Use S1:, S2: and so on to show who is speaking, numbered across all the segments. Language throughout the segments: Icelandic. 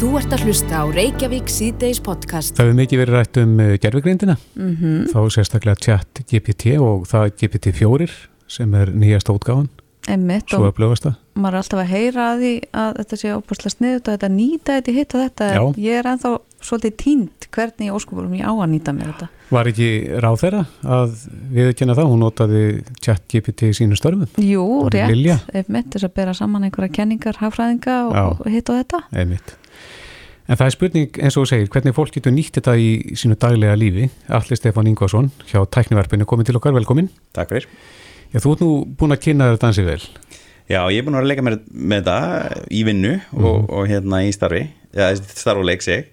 S1: Þú ert að hlusta á Reykjavík síðdeis podcast.
S2: Það hefur mikið verið rætt um gerfugrindina, mm -hmm. þá sérstaklega chat GPT og það er GPT-4 sem er nýjasta útgáðan,
S3: Einmitt,
S2: svo
S3: og
S2: að blöðast það.
S3: er alltaf að heyra að því að þetta sé óbúrslega sniðut og þetta nýta þetta, hitta þetta
S2: Já.
S3: ég er ennþá svolítið tínt hvernig í óskupurum ég á að nýta mér þetta
S2: Var ekki ráð þeirra að viðkynna það, hún notaði chat GPT í sínu störfum,
S3: Jú, rétt, einmitt þess að bera saman einhverja kenningar, hagfræðinga og,
S2: Já.
S3: og hitt og þetta
S2: einmitt. En það er spurning eins og þú segir, hvernig fólk getur nýtt þetta í sínu daglega lífi. Allir Stefán Ingvarsson hjá Tæknivarpinu komin til okkar, velkomin.
S4: Takk fyrir.
S2: Já, þú ert nú búin að kynna þetta ansið vel.
S4: Já, ég er búin að vera að leika mér með þetta í vinnu og, og hérna í starfi, ja, starf og leik sig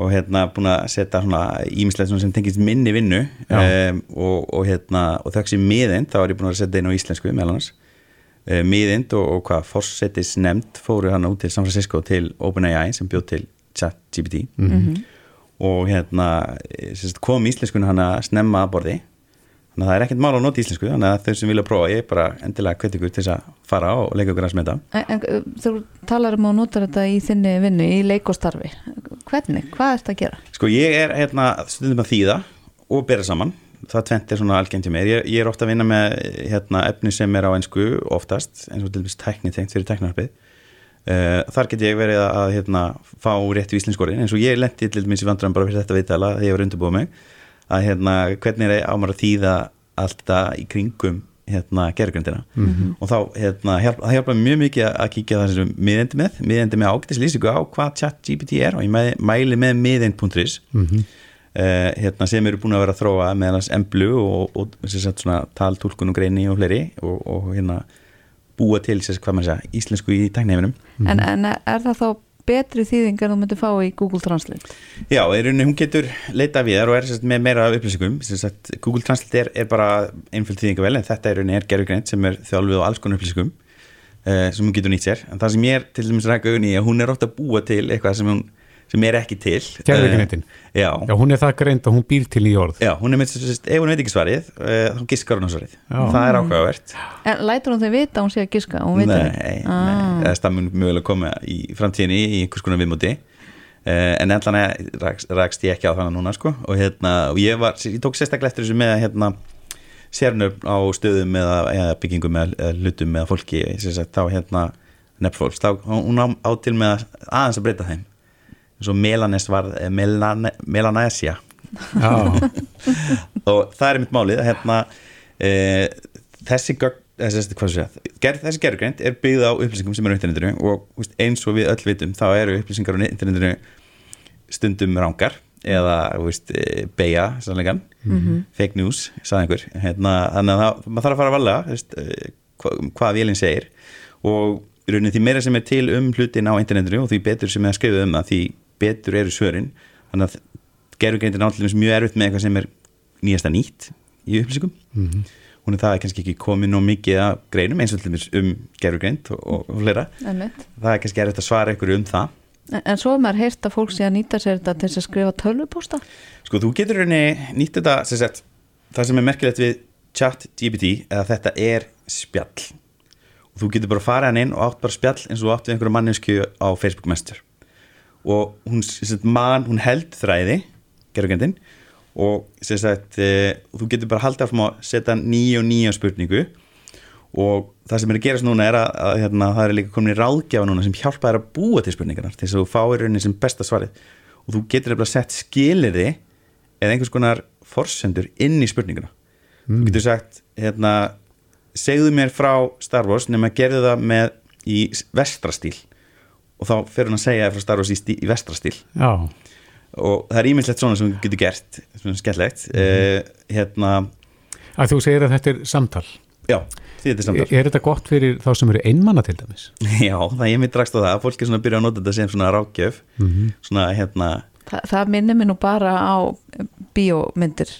S4: og hérna búin að setja svona ímislegt sem tengist minni vinnu um, og, og hérna og þau sem miðind, þá er ég búin að vera að setja inn á íslensku meðal annars uh, miðind og, og hvað forsetis nefnd fóru hann út til San Francisco til OpenAI sem bjóð til ChatGPT og hérna eh, sagt, kom íslenskun hann að snemma að borði. Þannig að það er ekkert mál að nota íslensku þannig að þau sem vilja prófa, ég er bara endilega hvet ykkur til þess að fara og leika ykkur að
S3: en uh, þú talar um að nota þetta í þinni vinnu, í leikostarfi hvernig, hvað ert að gera?
S4: Sko ég er hérna stundum að þýða og bera saman, það tvent er svona algengt hjá mér, ég, ég er ofta að vinna með hérna efni sem er á einsku oftast eins og til dæmis tækni tengt fyrir tæknarpið þar get ég verið að hérna fá rétt í íslenskóri eins og ég lendi til dæmis í vandræðum bara fyrir þetta viðtala þegar ég var undirbúið mig að hérna hvernig er á maður að þýða allt þetta í kringum hérna gergröndina og þá hérna hjálp, það hjálpa mjög mikið að kíkja það sem miðendi með, miðendi með ágætis lýsingu á hvað chat GPT er og ég mæ- mæli með miðend.is mm hérna, sem eru búin að vera að þróa meðan þess emblu og, og svona taltúlkun og greini og fleiri og, og hérna búa til maður segja, íslensku í tækniheiminum.
S3: En, en er það þá betri þýðing en þú myndir fá í Google Translate?
S4: Já, í rauninni hún getur leita við þar og er sagt, með meira upplýsingum. Google Translate er, er bara einföld þýðingavel en þetta er er gerugreint sem er þjálfið á alls konar upplýsingum uh, sem hún getur nýtt sér. En það sem ég er til dæmis rækka auðvitað í að hún er ofta að búa til eitthvað sem, hún, sem er ekki til
S2: Gervigreindin?
S4: Eh, Já,
S2: Já, hún er það greind og hún býr til í orð.
S4: já, hún er með ef hún veit ekki svarið uh, þá giskar hún á svarið.
S2: Já.
S4: það er ákveðavert
S3: En lætur hún þau vita að hún sé að giska? Hún veit það
S4: Nei, nei, þess það mun mögulega koma í framtíðinni í einhvers konar viðmóti. Uh, en allan rakst, rakst ég ekki á þannig núna sko. Og hérna, og ég var, ég tók sérstaklega eftir þessu með að hérna sérnöfn á stöðum eða, eða byggingum eða, eða hlutum eða fólki sagt, þá hérna nefnfólks, þá hún á, á til með að aðeins að breyta þeim eins og Melanes var eh, Melane, Melanesia
S2: Já,
S4: og það er mitt málið að hérna e, þessi gögn þessi, ég, ger, þessi gerugreint er byggð á upplýsingum sem eru á internetinu og veist, eins og við öll vitum þá eru upplýsingar á internetinu stundum rángar eða veist, beigja sannleikan, fake news sagði einhver, hérna, þannig að það, maður þarf að fara að valga hva, hvað vélinn segir. Og í rauninni því meira sem er til um hlutin á internetinu og því betur sem er skrifið um það því betur eru svörin. Þannig að gerfugreindir náttúrulega mjög erfitt með eitthvað sem er nýjasta nýtt í upplýsingum. Hún er það er kannski ekki komið nóg mikið að greinum eins og dæmis um gerfugreind og, og, og fleira.
S3: Einmitt.
S4: það er kannski erfitt að svara ykkur um það.
S3: En, en svo er maður heyrt að fólk sé að nýta sér þetta til þess að skrifa tölvupósta?
S4: sko þú getur rauninni nýtt þetta sem sagt, það sem er merkilegt við chat GPT eða þetta er spjall. Og þú getur bara að fara hann inn og átt bara spjall eins og átt við einhverju mannesku á Facebook Messenger og hún, sagt, man, hún held þræði gerðugjöndin og sagt, e, þú getur bara haldið áfram að setja nýja og nýja spurningu og það sem er að gerast núna er að, að hérna, það er líka komin í ráðgjafa núna sem hjálpa þér að búa til spurningarnar til þess að þú fáir rauninni sem besta svarið. Og þú getur bara sett skilirði eða einhvers konar forsendur inn í spurninguna. Þú getur sagt hérna, segðu mér frá Star Wars nema gerðu það með í vestrastíl og þá fer hún að segja frá Star Wars í, stíl, í vestrastíl
S2: já,
S4: og það er ímyndslegt svona sem getur gert svona skemmtlegt mm hérna,
S2: að þú segir að þetta er samtal.
S4: já, því þetta er samtal
S2: Er þetta gott fyrir þá sem eru einmanna til dæmis?
S4: já, það ég mitt drakst á það, fólk er svona að byrja að nota þetta sem svona rákjöf svona hérna,
S3: Þa, það minnir mér nú bara á bíómyndir.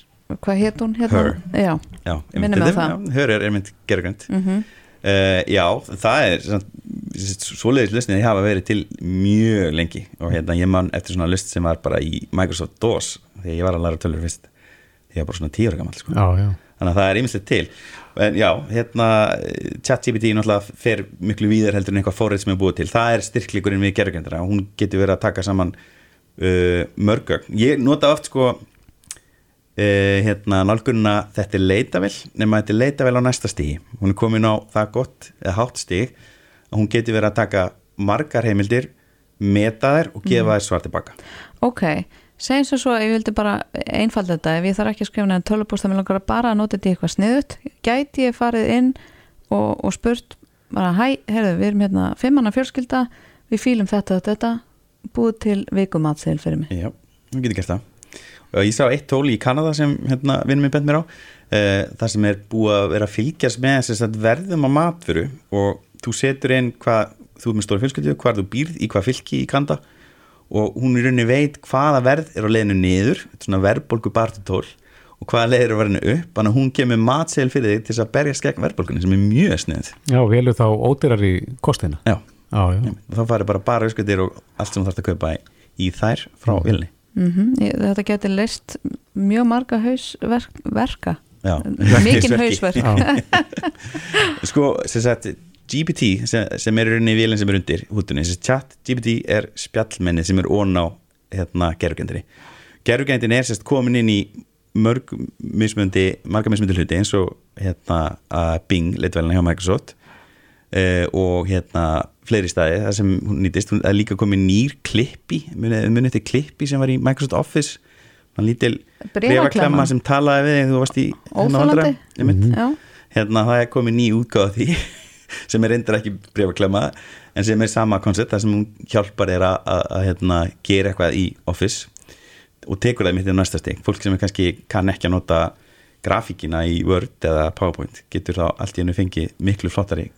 S3: Hvað hétt hún? Hérna?
S4: Her.
S3: Já.
S4: já,
S3: Minnir mig á það.
S4: hörur er mynd gerugrænt
S3: Mm -hmm.
S4: Uh, já, það er svona, svoleiðis listnið ég hafa verið til mjög lengi. Og hérna ég man eftir svona list sem var bara í Microsoft DOS þegar ég var að læra tölur fyrst. Ég var bara svona tíu ára gammal sko. Þannig að það er ýmislegt til. En já, hérna ChatGPT náttúrulega fer miklu víðar heldur en eitthvað fórið sem er búið til. Það er styrkleikurinn við gerðugjendina hún getur verið að taka saman uh, mörgögn ég nota oft sko uh, hérna nálgunna þetta er leitavel nema þetta er leitavel á næsta stígi hún er komin á það gott eða hátt stíg að hún getur verið að taka margar heimildir meta þær og gefa þær svar tilbaka
S3: Ok, segjum svo svo ef ég vildi bara einfalda þetta, ef ég þarf ekki að skrifa neðan tölvupúst, það mér langar að bara að nota þetta í eitthvað sniðut, gæti ég farið inn og, og spurt bara hæ, heyrðu, við erum hérna fimmanna fjölskylda, við fýlum þetta og þetta búið til vikumatseil fyrir mig.
S4: Já, hún getur gert það. Og ég sá eitt tól í Kanada sem hérna, vinnum minn bent mér á uh, það sem er búið að vera að fylgjast með að verðum á matfuru og þú setur inn hvað þú er með stóri fjölskyldu, hvað þú býrð í hvað fylki í Kanada og hún í rauninni veit hvaða verð er á leiðinu niður þetta er svona verðbólgu bartutól og hvaða leið er á verðinu upp. Þannig að hún kemur matseil fyrir þig til þess að berjast gegn verðbólgunni sem er mjög snið
S2: Já, velur þá ódýrari kostina.
S4: Já,
S2: Já, já,
S4: og þá farið bara bara auðsköldir og allt sem þú þarfst að kaupa í, í þær frá
S2: Mm.
S4: vilni
S3: mm Þetta geti leist mjög marga hausverka
S4: Já.
S3: mikinn hausverk.
S4: Sko, sem sagt GPT sem, sem er í rauninni vélinn sem er undir hútunni, þessi chat GPT er spjallmenni sem er ón á hérna, gerugendinni gerugendin er sérst komin inn í mörg mismöndi, marga mismöndi hluti eins og hérna Bing leitvælina hjá Microsoft uh, og hérna fleiri staði það sem hún nýtist, hún er líka komin nýr klippi, munið muni eftir klippi sem var í Microsoft Office. Hann lítil
S3: Bréfaklemma.
S4: brefaklemma sem talaði við þegar þú varst í hérna. Einmitt.
S3: Já,
S4: hérna það er komið ný útgáð því sem er reyndar ekki breyfaklemma en sem er sama koncept það sem hún hjálpar þér að, hérna, gera eitthvað í Office og tekur það mitt í næsta stig. Fólk sem er kannski kann ekki að nota grafíkina í Word eða PowerPoint getur þá allt í hennu fengið miklu flottari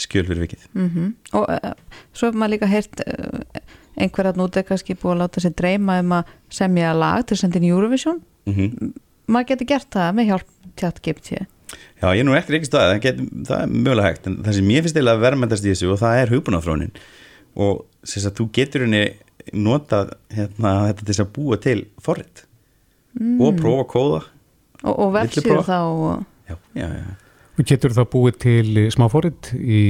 S4: skjöl fyrir vikið.
S3: Mm og uh, svo hefur maður líka heyrt uh, einhverjað nútið kannski búið að láta sér dreyma um að semja lag til sendin Eurovision.
S4: Mm -hmm.
S3: maður getur gert það með hjálp tjátt GPT
S4: Já, ég er nú eftir ekki staðið, það, það er mögulega hægt en það sem ég finnst eiginlega verðmæntast í þessu og það er hugbúnaþrónin og þess að þú getur henni notað hérna, þetta til að búa til forrið
S3: mm.
S4: og prófa að kóða.
S3: Og, og
S4: prófa?
S3: þá og,
S4: Já, já, já,
S2: Og getur þá búið til smáfórit í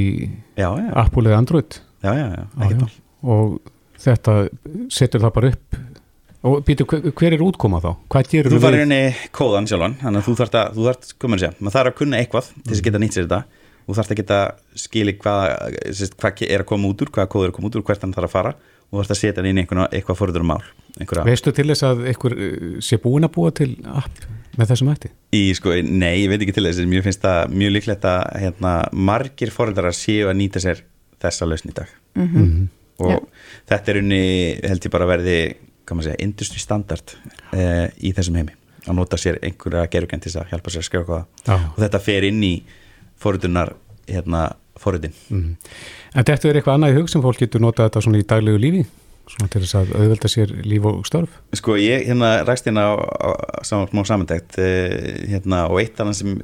S4: já, já,
S2: Apple eða Android?
S4: Ekkert
S2: og þetta setur það bara upp og býtu, hver, hver er útkoma þá? Hvað gerur
S4: Þú farir henni kóðan sjálfan þannig að þú þarft að, þú þarft, komur að segja maður þarf að kunna eitthvað til þess að geta nýtt sér þetta og þarft að geta skili hvað sérst, hvað er að koma út úr, hvaða kóð er að koma út úr hvert hann þarf að fara og þarft að setja hann inn í einhverja, eitthvað fórður mál einhverja,
S2: Veistu til þess að einhver uh, sé búin að búa til app með þessum hætti?
S4: í sko, nei, ég veit ekki til þess mér finnst það mjög líklegt að hérna, margir fóröldarar séu að nýta sér þessa lausn í dag
S2: Mm
S4: og
S3: Já.
S4: þetta er unni held ég bara að verði maður segja, industry standard eh, í þessum heimi. Að nota sér einhverja gerugend til að hjálpa sér að skrifa hvað
S2: Já.
S4: og þetta fer inn í fóruðunar hérna, fóruðin
S2: Mm. En þetta er eitthvað annað í hug sem fólk getur notað þetta svona í daglegu lífi? Svona til þess að auðvelda sér líf og störf?
S4: Sko ég hérna rækst hérna á, á, á smá smá samantækt eh, hérna, og eitt annað sem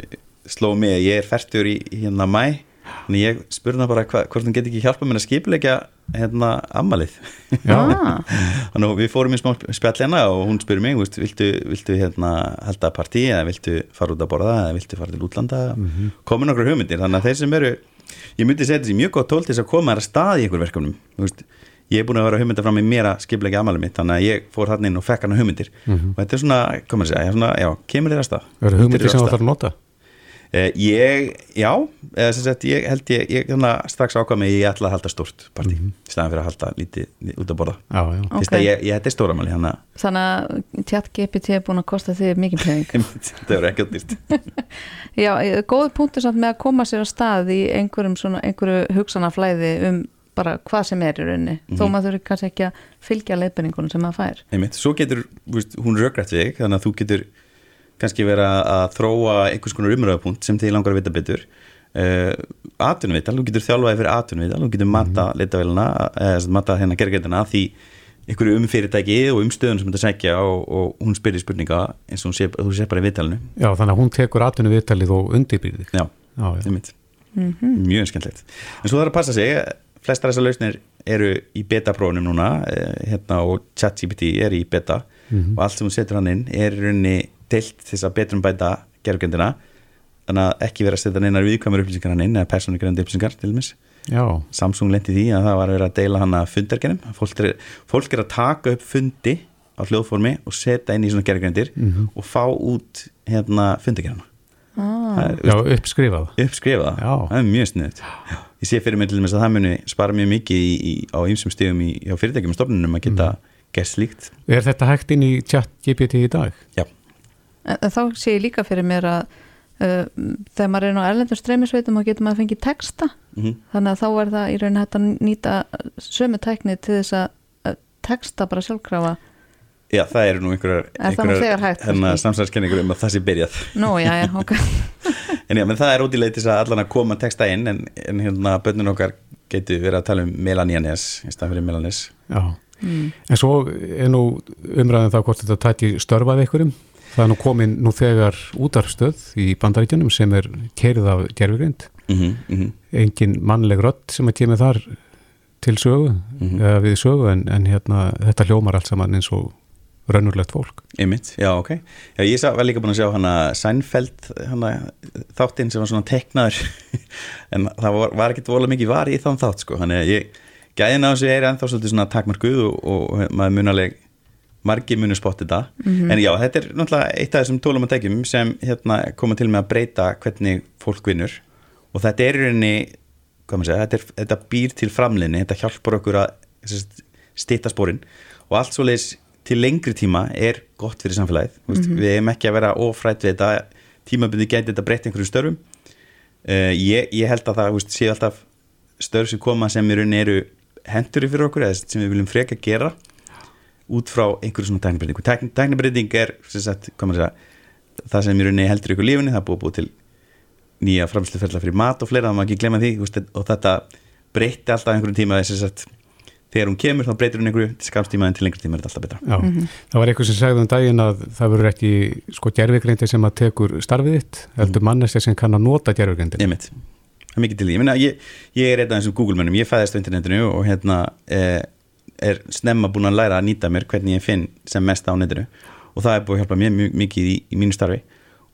S4: sló mig ég er færtur í hérna mæ Þannig ég spurði hana bara hva, hvort hún geti ekki hjálpa mér að skipulegja hérna ammalið. Þannig að við fórum í smá spjall hérna og hún spurði mig, veist, viltu, viltu hérna halda partí eða viltu fara út að borða eða viltu fara til útlanda, mm. -hmm. komin okkur hugmyndir. Þannig að þeir sem eru, ég myndi segja þessi mjög gott tól til þess að koma að stað í einhver verkefnum. Þú Veist, ég er búin að vera hugmynda fram í mér að skipulegja ammalið mitt, þannig að ég fór hann inn og fekk hann hugmyndir.
S2: Mhm.
S4: Og þetta er svona, komur að segja, já, kemur þér að stað.
S2: Eru hugmyndir sem
S4: stað.
S2: þarf að nota
S4: ég, já, eða sem sagt, ég held ég, ég hérna, strax ákvað mig, ég ætla að halda stórt partí,
S2: Mhm.
S4: í staðan fyrir að halda lítið út að borða. Þetta er stóramæli, hann að
S3: þannig að tjátt GPT er búin að kosta þig mikið pening
S4: þetta er ekki dýrt.
S3: Já, eh, góður punktur samt með að koma sér á stað í einhverjum svona, einhverju hugsanaflæði um bara hvað sem er í rauninni þó
S4: Mhm.
S3: maður þurfi kannski ekki að fylgja leiðbendingunum sem maður fær
S4: Einmitt. Svo getur, veist, hún röggrætt við þannig að þú getur kannski vera að þróa einhvers konar umræðapunkt sem þið langar að vita betur. Uh, atvinnuvital, þú getur þjálfaði fyrir atvinnuvital, þú getur mata mm leitavélina, eða mata hérna gergætina því einhverju um fyrirtæki og um stöðun sem þetta segja og, og hún spyrir spurninga eins og hún sé, þú sé bara í vitalinu.
S2: já, þannig að hún tekur atvinnu viðtalið og undirbýrði
S4: Já,
S2: Já, já,
S4: einmitt. Mjög skemmtilegt. En svo þarf að passa sig, flestar þessar lausnir eru í beta-prófunum núna eh, hérna, og ChatGPT er í beta
S2: Mhm.
S4: og allt sem hún setur hann inn er í rauninni deilt til þess að betrum bæta gerðugjöndina þannig að ekki vera að setja neinar viðkvæmur upplýsingar hann inn eða persónugrænandi upplýsingar til dæmis.
S2: Já,
S4: Samsung lendi því að það var að vera að deila hann að fundargenum fólk fólk er að taka upp fundi á hljóðformi og setja inn í svona gerðgrændir og fá út hérna fundargenuna
S3: ah,
S2: já uppskrifað.
S4: uppskrifa það,
S2: Já.
S4: það er mjög sniðut ég sé fyrir mig til dæmis að það muni spara mjög mikið í, í, á ýmsum stegum í, fyrirtækjum og stofnunum að geta gert slíkt.
S2: Er þetta hægt inn í chat GPT í dag?
S4: já,
S3: en, þá sé ég líka fyrir mér að uh, þegar maður er á erlendum streymisveitum þá getur maður fengið texta.
S4: Mm
S3: þannig að þá er það í rauninni hægt að nýta sömu tækni til þess að að texta bara sjálfkrafa.
S4: Já það eru nú einhverjar,
S3: Er það hægt,
S4: hérna,
S3: kannski?
S4: samsæðskenningur um að það sé byrjað.
S3: Nú, já, já, ok.
S4: En já, menn það er ódýrlega til þess að allan að koma texta inn en, en hérna börnun okkar getur verið að tala um Melaníanes í staðan fyrir Melanis
S2: Já, en svo er nú umræðin þá hvort þetta tæti störfað einhverjum. Það er nú komin nú þegar útarfstöð í bandaríkjunum sem er kerið af gerfugrind.
S4: mm -hmm, mm -hmm.
S2: Engin mannleg rödd sem að kemur þar til sögu,
S4: Mhm.
S2: eða við sögu, en, en hérna, þetta hljómar allt saman eins og raunurlegt fólk.
S4: Einmitt, já ok já, Ég var líka búin að sjá hana Seinfeld hana, þáttinn sem var svona teknaður en það var, var ekkert vola mikið var í þann þátt sko. þannig að ég gæðin á þessu er ennþá svolítið svona takmarkuð og, og maður munaleg margi munu spotti þetta. En já, þetta er náttúrulega eitt af þessum tólum og tekjum sem hérna, koma til með að breyta hvernig fólk vinnur. Og þetta er í rauninni segja, þetta, er, þetta býr til framlinni þetta hjálpar okkur að stýta spórin og allt svo leiðis til lengri tíma er gott fyrir samfélagið mm -hmm. við hefum ekki að vera ofrætt við þetta. Tímabindi gæti þetta breytt einhverju störfum. Uh, ég, ég held að það veist, séu alltaf störf sem koma sem í rauninni eru henduri fyrir okkur eða sem við viljum freka gera út frá einhverju svona tæknibreitingu Tækn, tæknibreiting er sem sagt, segja, það sem í rauninni heldur ykkur lífinni, það er búið að búið til nýja framsluferðla fyrir mat og fleira það má ekki glemma því veist, og þetta breytti alltaf einhverjum tíma sem sagt, þegar hún kemur þá breytir hún einhverju til skamstíma en til lengri tíma er þetta alltaf betra.
S2: Já, það var eitthvað sem sagði um daginn að það verður ekki sko gerfugreindi sem að tekur starfið þitt, heldur manneskja sem kann að nota gerfugrindin.
S4: ég mitt, það er mikið til því ég, meina, ég, ég er einn af þessum Google-mönnum, ég fæðist á internetinu og hérna eh, er snemma búin að læra að nýta mér hvernig ég finn sem mest á netinu. Og það er búin að hjálpa mér mjög mikið í, í mínu starfi.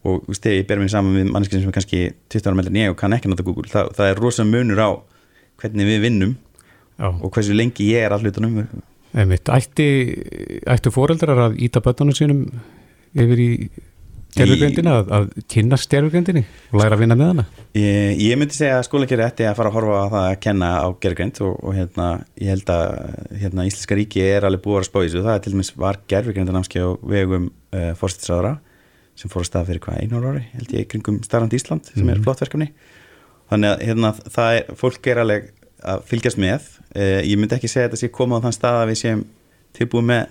S4: Og þegar ég ber mér saman við manneskinn sem er kannski 20 ára meldin en ég og kann ekki nota Google, það, það er rosa munur á hvernig við vinnum
S2: Já,
S4: og hversu lengi ég er
S2: einmitt. Ætti, ættu foreldrar að íta börnunum sínum yfir í gerfugrindina, að, að kynast gerfugrindinni og læra að vinna með hana?
S4: Ég, ég myndi segja að skólakeri ætti að fara að horfa á það að kenna á gerfgrind og, og hérna, ég held að hérna, Íslenska ríki er alveg búið að spá í þessu. Það er til dæmis var gerfgrindanámski á vegum uh, fórstinsræðara sem fór að stað fyrir hvað einu ári, held ég, kringum Starrand Ísland sem er flott verkefni þannig að hérna, það er, fólk er alveg að fylgjast með. Uh, ég myndi ekki segja að þetta sé komað á þann stað að við séum tilbúið með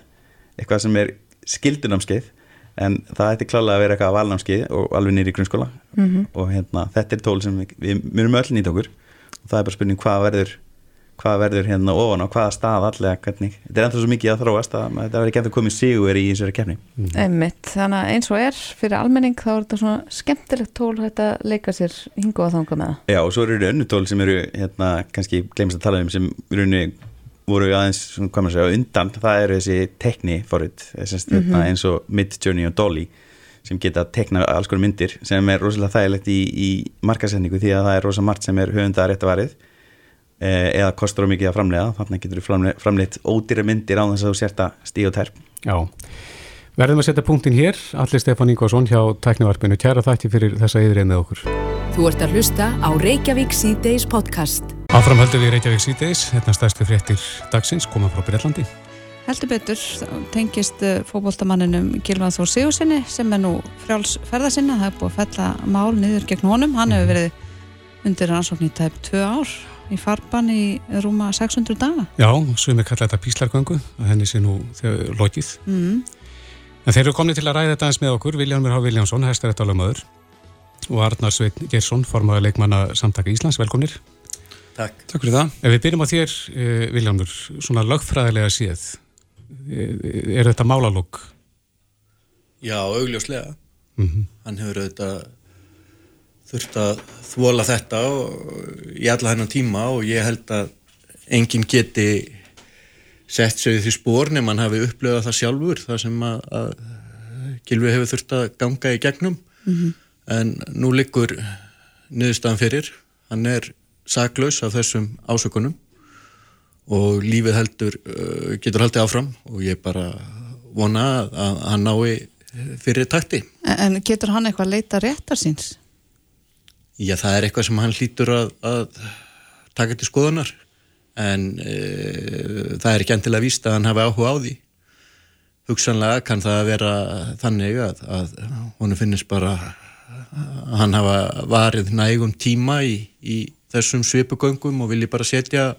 S4: eitthvað sem er skildunámskeið en það ætti klálega að vera eitthvað valnámskeið og alveg nýri í grunnskóla.
S3: Mhm.
S4: og hérna, þetta er tól sem við, við myndum öll nýta okkur. Og það er bara spurning hvað verður hvað verður hérna ofan á hvaða stað allega hvernig, þetta er ennþá svo mikið að þróast að þetta verður ekki ennþá komið sigur í þessari kefni
S3: Einmitt, þannig að eins og er fyrir almenning þá er þetta svona skemmtilegt tól hægt að leika sér hingu og þanga með það.
S4: Já, og svo eru önnu tól sem eru hérna, kannski glemst að tala um sem í rauninni voru aðeins hvað maður segja, undan, það eru þessi tekni forrið, hérna, eins og Midjourney og Dolly sem geta tekna alls konar myndir sem er rosalega þægilegt í, í markasetningu því að það er rosalega margt sem er höfunda rétt að varið eh, eða kostur á mikið að framlega þannig getur þú framleitt, framleitt ódýra myndir á þess að þú sért að stíð og terp
S2: Já, verðum að setja punktin hér, Alli Stefán Ingvarsson hjá Tæknivarpinu, kæra þætti fyrir þessa yðrið með okkur.
S1: Þú ert að hlusta á Reykjavík C-Days podcast.
S2: Áfram höldum við Reykjavík síðdeis, hérna stærstu fréttir dagsins, koma frá Breitlandi.
S3: Heldur betur, tengist fókbóltamanninum Gilvað Þór Sigursinni sem er nú frjáls ferða sinna, það er búið að fella mál niður gegn honum, hann hefur verið undir rannsókn í tæp tvö ár í farban í rúma 600 daga
S2: Já, sumir kalla þetta píslargöngu, henni sé nú lokið.
S3: mm.
S2: En þeir eru komni til að ræða þetta eins með okkur, Viljámur H. Viljámsson, hæstaréttalögmaður og Arnar Sveinn Geirsson, formaður leikmanna samtaka Íslands, velkomnir.
S5: Takk. Takk fyrir það.
S2: Ef við byrjum á þér, uh, Viljámur, svona lögfræðilega séð, eh, er þetta málalók?
S5: Já, augljóslega.
S2: Mm
S5: Hann hefur auðvitað þurft að þvola þetta í alla hennan tíma og ég held að enginn geti sett sig því spór nema hann hafi upplöðað það sjálfur það sem að, að Gilvi hefur þurft að ganga í gegnum en nú liggur niðurstaðan fyrir hann er saklaus af þessum ásökunum og lífið heldur uh, getur haldið áfram og ég bara vona að, að hann nái fyrir takti.
S3: En getur hann eitthvað að leita réttar síns?
S5: Já, það er eitthvað sem hann hlýtur að, að taka til skoðunar en e, það er ekki endilega víst að hann hafi áhuga á því hugsanlega kann það að vera þannig að, að honu finnist bara að hann hafa varið nægum tíma í, í þessum svipugöngum og vilji bara setja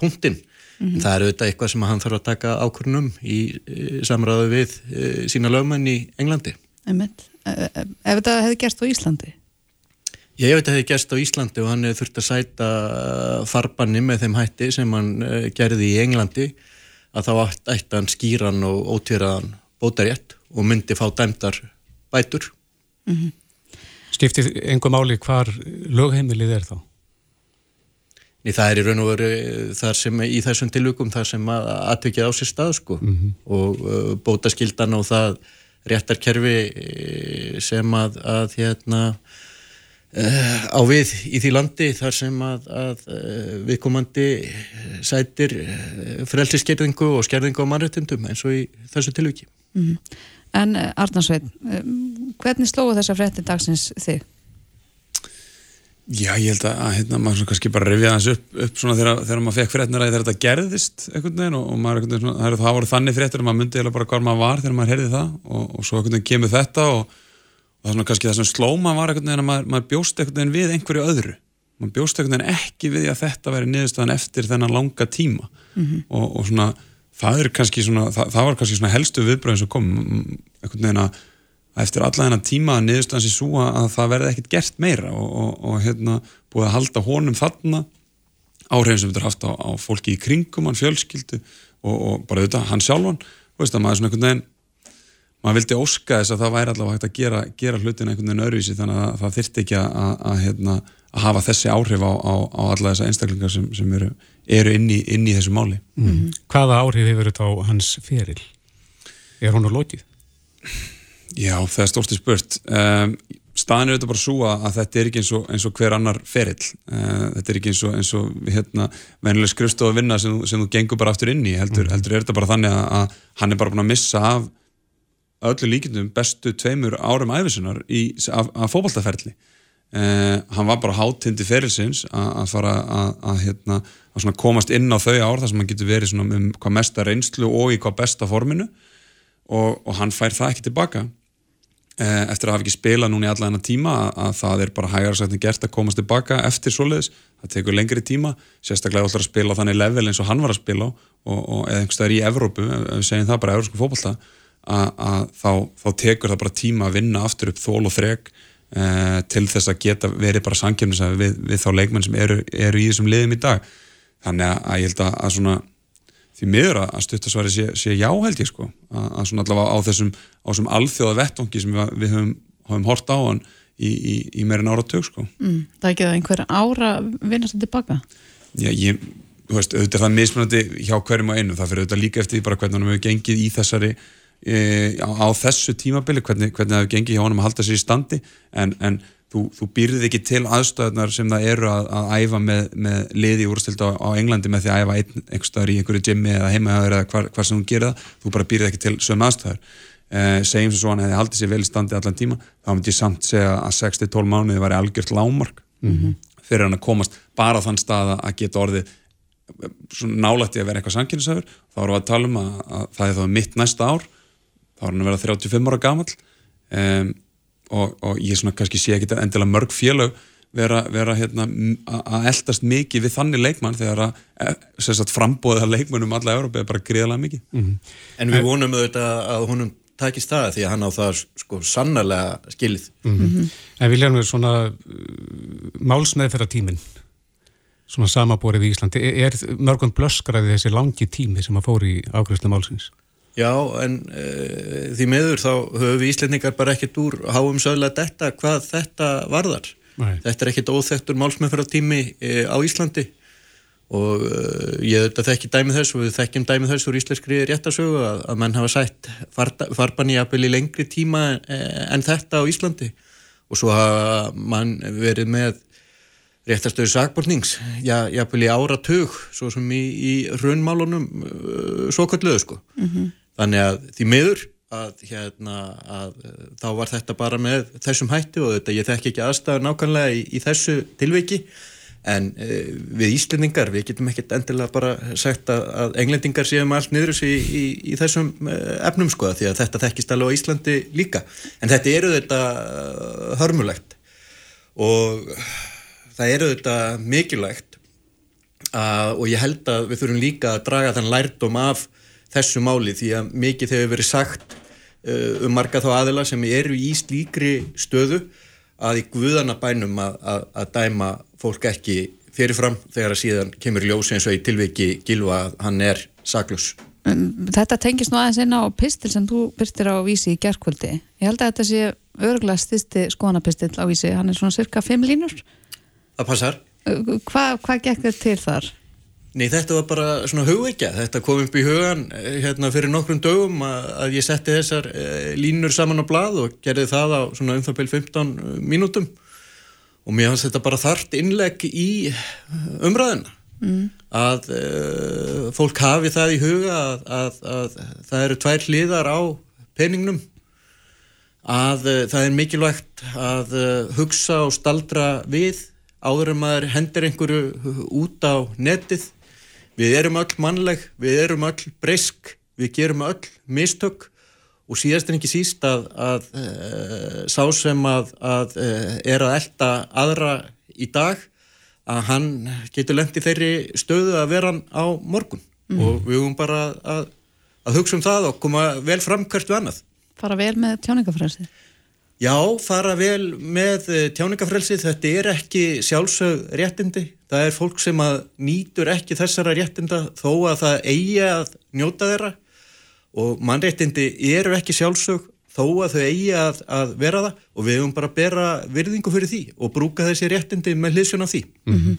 S5: punktinn. Mm -hmm. Það er auðvitað eitthvað sem hann þarf að taka ákvörnum í, í samræðu við e, sína lögmenn í Englandi.
S3: Ef þetta hefði gerst á Íslandi?
S5: Ég veit að það hefði gerst á Íslandi og hann hefði þurft að sæta farbanni með þeim hætti sem hann e, gerði í Englandi að þá ætti hann skýran og ótýraðan bótarétt og myndi fá dæmdar bætur.
S2: Mm -hmm. Skiptir einhver máli hvar lögheimilið er þá?
S5: Nei, það er í raun og veru þar sem í þessum tilvökum þar sem að atvikið á sér stað sko mm -hmm. og uh, bótaskildan og það réttarkerfi e, sem að, að hérna uh, á við í því landi þar sem að, að uh, viðkomandi sætir frelsiskerðingu og skerðingu á mannréttindum eins og í þessu tilvöki. Mm -hmm.
S3: En Arnarsveit, hvernig slóðu þessa fréttindagsins þig?
S6: Já, ég held að hérna, maður kannski bara rifja þessu upp, upp svona þegar, þegar maður fekk fréttina að þetta gerðist einhvern veginn og, og maður einhvern veginn, það, það voru þannig fréttir að maður myndi eða bara hvað maður var þegar maður heyrði það og, og svo einhvern veginn kemur þetta og, og það er svona kannski það sem slóma var einhvern veginn að maður, maður bjóst einhvern veginn við einhverju öðru maður bjóst einhvern veginn ekki við að þetta veri niðurstaðan eftir þennan langa tíma mm -hmm. og svona það svona, það, það var kannski svona helstu viðbröðin sem kom einhvern veginn að eftir alla þennan tíma að niðurstans í súa að það verði ekkert gert meira og, og, og hérna búið að halda honum þarna áhrifin sem þetta er haft á, á fólki í kringum hann fjölskyldu og, og bara auðvitað hann sjálfan og veist að maður svona einhvern veginn maður vildi óska þess að það væri allavega hægt að gera, gera hlutin einhvern veginn öruvísi þannig að það þyrtti ekki að, að, að, hérna, að hafa þessi áhrif á, á, á alla þessa einstaklingar sem, sem eru, eru inn, í, inn í þessu máli
S2: mm -hmm. Hvaða áhrif hefur þetta á hans feril? Er hún á lótið?
S6: Já, það er stórtið spurt. Um, staðin er þetta bara svo að þetta er ekki eins og, eins og hver annar ferill. Uh, þetta er ekki eins og, eins og hérna, vennileg skrifstof að vinna sem, sem þú gengur bara aftur inn í. Heldur, mm. heldur er þetta bara þannig að, að hann er bara búin að missa af öllu líkindum bestu tveimur árum æfisunar í, af, af fókbaltaferli. Uh, hann var bara hátindi ferilsins að fara að hérna, komast inn á þau ár þar sem hann getur verið um hvað mesta reynslu og í hvað besta forminu og, og hann fær það ekki tilbaka eh, eftir að hafa ekki spilað núna í alla þennan tíma að, að það er bara hægara sagt en gert að komast tilbaka eftir svoleiðis. Það tekur lengri tíma, sérstaklega alltaf að spila þannig level eins og hann var að spila og, og eða einhverstaðar í Evrópu, við segjum það bara európsku fókbalta, að, þá, þá tekur það bara tíma að vinna aftur upp þól og þreg eh, til þess að geta verið bara sankjöfnis við, við þá leikmenn sem eru, eru í þessum liðum í dag. Þannig að ég held að, að svona því miður að stuttasværi sé, sé já held ég sko að, að svona allavega á þessum, þessum alþjóða vettongi sem við, við höfum, höfum hort á hann í, í, í meirinn ára tök sko.
S3: Mm, það er ekki það einhver ára vinnast þetta tilbaka?
S6: Já, ég, þú veist, auðvitað það er mismunandi hjá hverjum og einu, það fyrir auðvitað líka eftir bara hvernig hann hefur gengið í þessari e, á, á þessu tímabili, hvernig, hvernig það hefur gengið hjá hann að halda sér í standi en, en þú, þú býrðið ekki til aðstöðnar sem það eru að, að æfa með, með liði úrstildi á, á Englandi með því að æfa ein, einhver staðar í einhverju gymmi eða heimaðar eða hvar, hvar sem gerir það. Þú bara býrðið ekki til sömu aðstöðar eh, segjum sem svo hann hefði haldið sér vel í standi allan tíma, þá myndi ég samt segja að 6-12 mánuði var algjört lámark mm -hmm. fyrir hann að komast bara þann stað að geta orðið nálætti að vera eitthvað sankynsöfur þá erum við að tala um að, að það er þá mitt næsta ár. Þá er hann að vera 35 ára gammal um, og, og ég svona kannski sé ekki endilega mörg félög vera, vera hérna, að eldast mikið við þannig leikmann þegar að e, frambóða leikmannum alla Európa er bara greiðlega mikið mm -hmm.
S5: En við vonum auðvitað að honum takist það því að hann á það sko sannarlega skilið mm -hmm.
S2: En viljaðum við svona uh, málsmeðferða tíminn svona samaborið í Íslandi er, er mörgum blöskraði þessi langi tími sem að fóri í ákveðslega málsins?
S5: Já, en uh, því meður þá höfum við Íslendingar bara ekkert úr háum sögulega detta hvað þetta varðar. Nei. Þetta er ekkert óþektur málsmeðferðartími uh, á Íslandi og uh, ég auðvitað þekki dæmið þess og við þekkjum dæmið þess úr íslenskri réttasögu að, að mann hafa sætt farban í lengri tíma en þetta á Íslandi og svo hafa mann verið með réttastöðu sakbortnings já, jáfnvel í áratug svo sem í, í raunmálunum uh, svo kalluðu sko þannig að því miður að, hérna, að uh, þá var þetta bara með þessum hætti og þetta ég þekki ekki aðstæður nákvæmlega í, í þessu tilviki. En uh, við Íslendingar við getum ekkert endilega bara sagt að, að englendingar séum allt niður í, í, í þessum uh, efnum sko því að þetta þekkist alveg á Íslandi líka. En þetta eru þetta hörmulegt. Og það eru þetta mikilvægt að, og ég held að við þurfum líka að draga þann lærdom af þessu máli því að mikið hefur verið sagt uh, um marga þá aðila sem eru í slíkri stöðu að í guðana bænum að, að, að dæma fólk ekki fyrirfram þegar að síðan kemur ljósi eins og í tilviki gilva að hann er saklus.
S3: Þetta tengist nú aðeins inn á pistil sem þú byrstir á vísi í gerðkvöldi. Ég held að þetta sé örgulega styrsti skoðanapistil á vísi, hann er svona cirka 5 línur.
S5: Það passar.
S3: Hvað hva gekk þér til þar?
S5: Nei, þetta var bara svona hugveikja. Þetta kom upp í hugan hérna fyrir nokkrum dögum að, að ég setti þessar e, línur saman á blað og gerði það á svona um það byrj 15 mínútum og mér fannst þetta bara þart innlegg í umræðina mm. að e, fólk hafi það í huga að, að, að það eru tvær hliðar á peningnum að e, það er mikilvægt að hugsa og staldra við áður en maður hendir einhverju út á netið við erum öll mannleg, við erum öll breysk, við gerum öll mistök og síðast en ekki síst að, að uh, sá sem að, að uh, er að elda aðra í dag að hann getur lengt í þeirri stöðu að vera hann á morgun mm. og við höfum bara að, að hugsa um það og koma vel fram hvert við annað.
S3: Fara vel með tjáningafræðsið?
S5: Já, fara vel með eh, tjáningafrelsið, þetta er ekki sjálfsög réttindi, það er fólk sem að nýtur ekki þessara réttinda þó að það eigi að njóta þeirra og mannréttindi eru ekki sjálfsög þó að þau eigi að, að vera það og við höfum bara að bera virðingu fyrir því og brúka þessi réttindi með hliðsjón af því.
S2: Mm -hmm.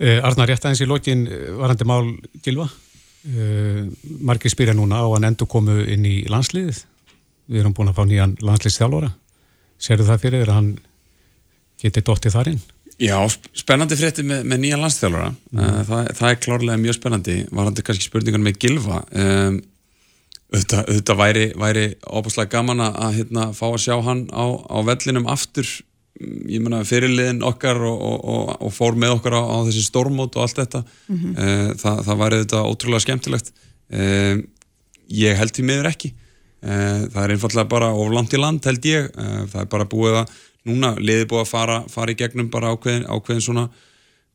S2: uh, Arnar, rétt aðeins í lokin varandi mál Gilva, uh, margir spyrja núna á hann endur komu inn í landsliðið við erum búin að fá nýjan landslýstjálfóra serðu það fyrir að hann geti dóttið þar inn?
S6: Já, spennandi frétti með, með nýjan landslýstjálfóra mm. Eh, það, það er klárlega mjög spennandi varandi kannski spurningan með Gilva um, auðvitað, auðvitað væri, væri óbúslega gaman að hérna, fá að sjá hann á, á vellinum aftur. Ég menna fyrirliðin okkar og, og, og, og fór með okkar á, á þessi stormót og allt þetta. Mm -hmm. það, það væri þetta ótrúlega skemmtilegt. Ég held því miður ekki. Eh, það er einfallega bara oflant í land held ég, það er bara búið að núna liði búið að fara, fara í gegnum bara ákveðin, ákveðin svona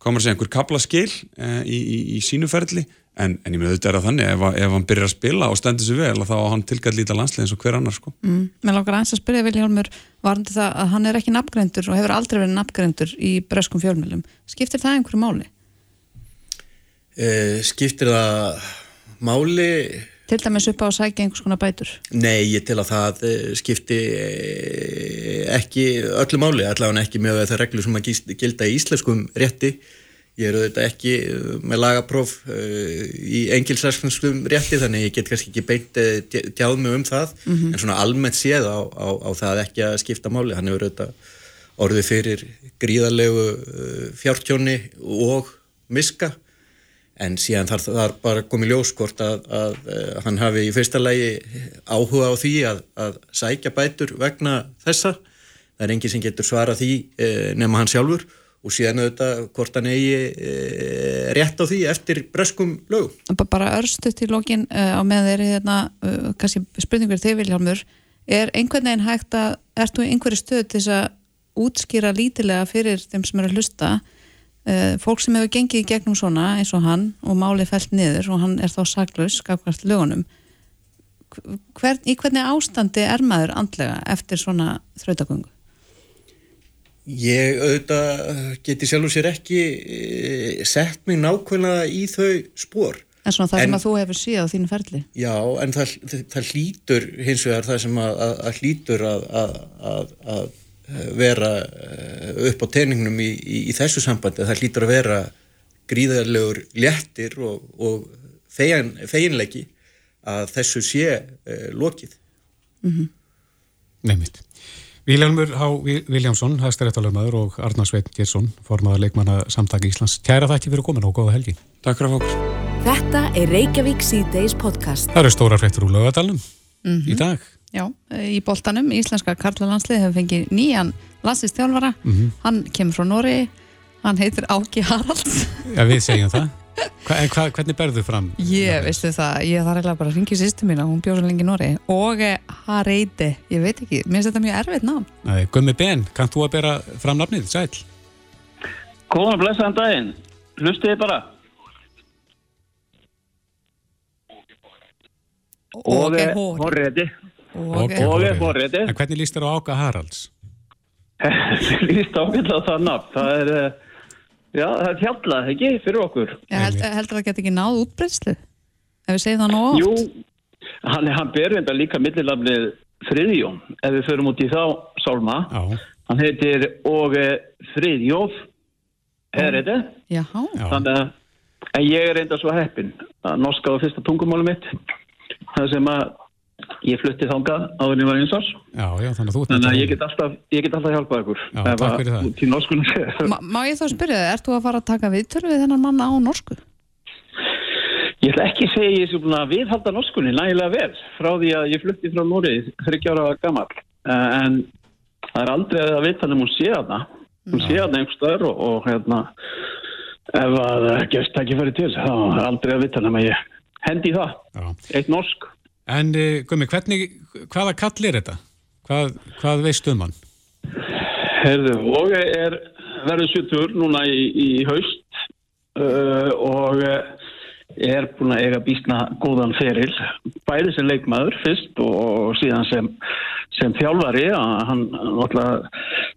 S6: komur að segja einhver kapla skil eh, í, í, í sínuferðli en, en ég með auðvitað er að þannig ef, ef hann byrjar að spila og stendur sér vel þá á hann tilgætt lítið landslega eins og hver annar sko.
S3: mm, Mér langar aðeins að spyrja Viljálmur varandi það að hann er ekki nafngreindur og hefur aldrei verið nafngreindur í breskum fjölmjölum skiptir það einhverju máli?
S5: Eh, skiptir það máli
S3: til dæmis upp á að sækja einhvers konar bætur?
S5: Nei, ég til að það eh, skipti eh, ekki öllu máli, allavega ekki með það reglu sem að gilda í íslenskum rétti ég eru þetta ekki eh, með lagapróf í engilsarskum rétti þannig ég get kannski ekki beint tjáð mig um það mm -hmm. en svona almennt séð á, á, á það ekki að skipta máli, hann hefur þetta orðið fyrir gríðarlegu fjártjóni og miska en síðan þarf það bara komið ljóskort að, að, að eh, hann hafi í fyrsta lagi áhuga á því að, að sækja bætur vegna þessa. Það er enginn sem getur svara því e, nema hann sjálfur. Og síðan auðvitað hvort hann eigi e, rétt á því eftir breskum lög.
S3: Bara örstu til lokin uh, á með þeirri hérna, kannski spurningur þig Viljálmur er einhvern veginn hægt að ertu einhverju stöð til þess að útskýra lítilega fyrir þeim sem eru að hlusta fólk sem hefur gengið í gegnum svona eins og hann og málið fælt niður og hann er þá saklaus skakvært lögunum. Hvern, í hvernig ástandi er maður andlega eftir svona þrautagöngu?
S5: Ég auðvitað geti sjálfur sér ekki e, sett mig nákvæmlega í þau spór
S3: En svona það en, sem að þú hefur síðan á þínu ferli?
S5: Já, en það, það hlýtur hins vegar það sem að, að, að hlýtur að, að vera eh, upp á teiningnum í, í, í þessu sambandi það hlýtur að vera gríðarlegur léttir og, og fegin, feginleiki að þessu sé uh, lokið
S2: mm -hmm. Nefnitt Viljámur H. Viljámsson, hæstaréttalöfmaður og Arnar Sveit Gersson, formaður leikmanna samtaki Íslands. Kæra þakki fyrir komin og góða helgi.
S6: Takk fyrir að fókur.
S1: Þetta er Reykjavík C-Days podcast.
S2: Það eru stóra fréttur úr lögadalum mm -hmm. í dag.
S3: Já, í boltanum, íslenska karlalandslið hefur fengið nýjan landslistjálfara. Mm -hmm. Hann kemur frá Nóri, hann heitir Áki Haralds.
S2: Já, við segjum það. Hva, hva, hvernig berðu fram?
S3: Ég veistu það, ég þarf eiginlega bara að ringa í sýstu mína, hún bjóð svo lengi Nóri og Hareide, ég veit ekki mér finnst þetta mjög erfitt
S2: Nei, Gummi Ben, kannt þú að bera fram nafnið, sæl?
S7: Góðan og blessaðan daginn, hlustiði bara
S3: Og
S7: er horriði
S3: Og
S7: er horriði
S2: En hvernig líst þér á Áka Haralds?
S7: Líst ákveðlega það nafn, það er eh, Já, það er fjallað, ekki, fyrir okkur.
S3: Ég held, heldur það geti ekki náð útbreyðslu? Ef við segjum það nú oft?
S7: Jú, hann, hann ber enda líka millilafnið Friðjón, ef við förum út í þá sálma.
S2: Já.
S7: Hann heitir Óge Friðjóf, er þetta?
S3: Já.
S7: Þannig að, en ég er enda svo heppin að norska á fyrsta tungumálu mitt, það sem að ég flutti þánga áður en ég var eins árs
S2: Já, já, þannig að þú
S7: Þannig að ég get alltaf, ég get alltaf hjálpað ykkur.
S2: Já, takk fyrir það.
S7: Til norskunum
S3: Ma, Má ég þá spyrja þig, ert þú að fara að taka viðtölu við þennan manna á norsku?
S7: Ég ætla ekki að segja ég búin að viðhalda norskunni nægilega vel frá því að ég flutti frá Nóri þryggjára gammal en það er aldrei að vita hann um hún sé hana hún sé hana einhver stöður og, og hérna ef að gefst ekki fyrir til þá er aldrei að vita hann að ég hendi í það,
S2: Já.
S7: eitt norsk
S2: En uh, Gummi, hvernig, hvaða kall er þetta? Hvað, hvað veist um hann?
S7: Herðu, og er verður 70 núna í, í haust uh, og er búin að eiga býstna góðan feril, bæði sem leikmaður fyrst og, síðan sem, sem þjálfari, hann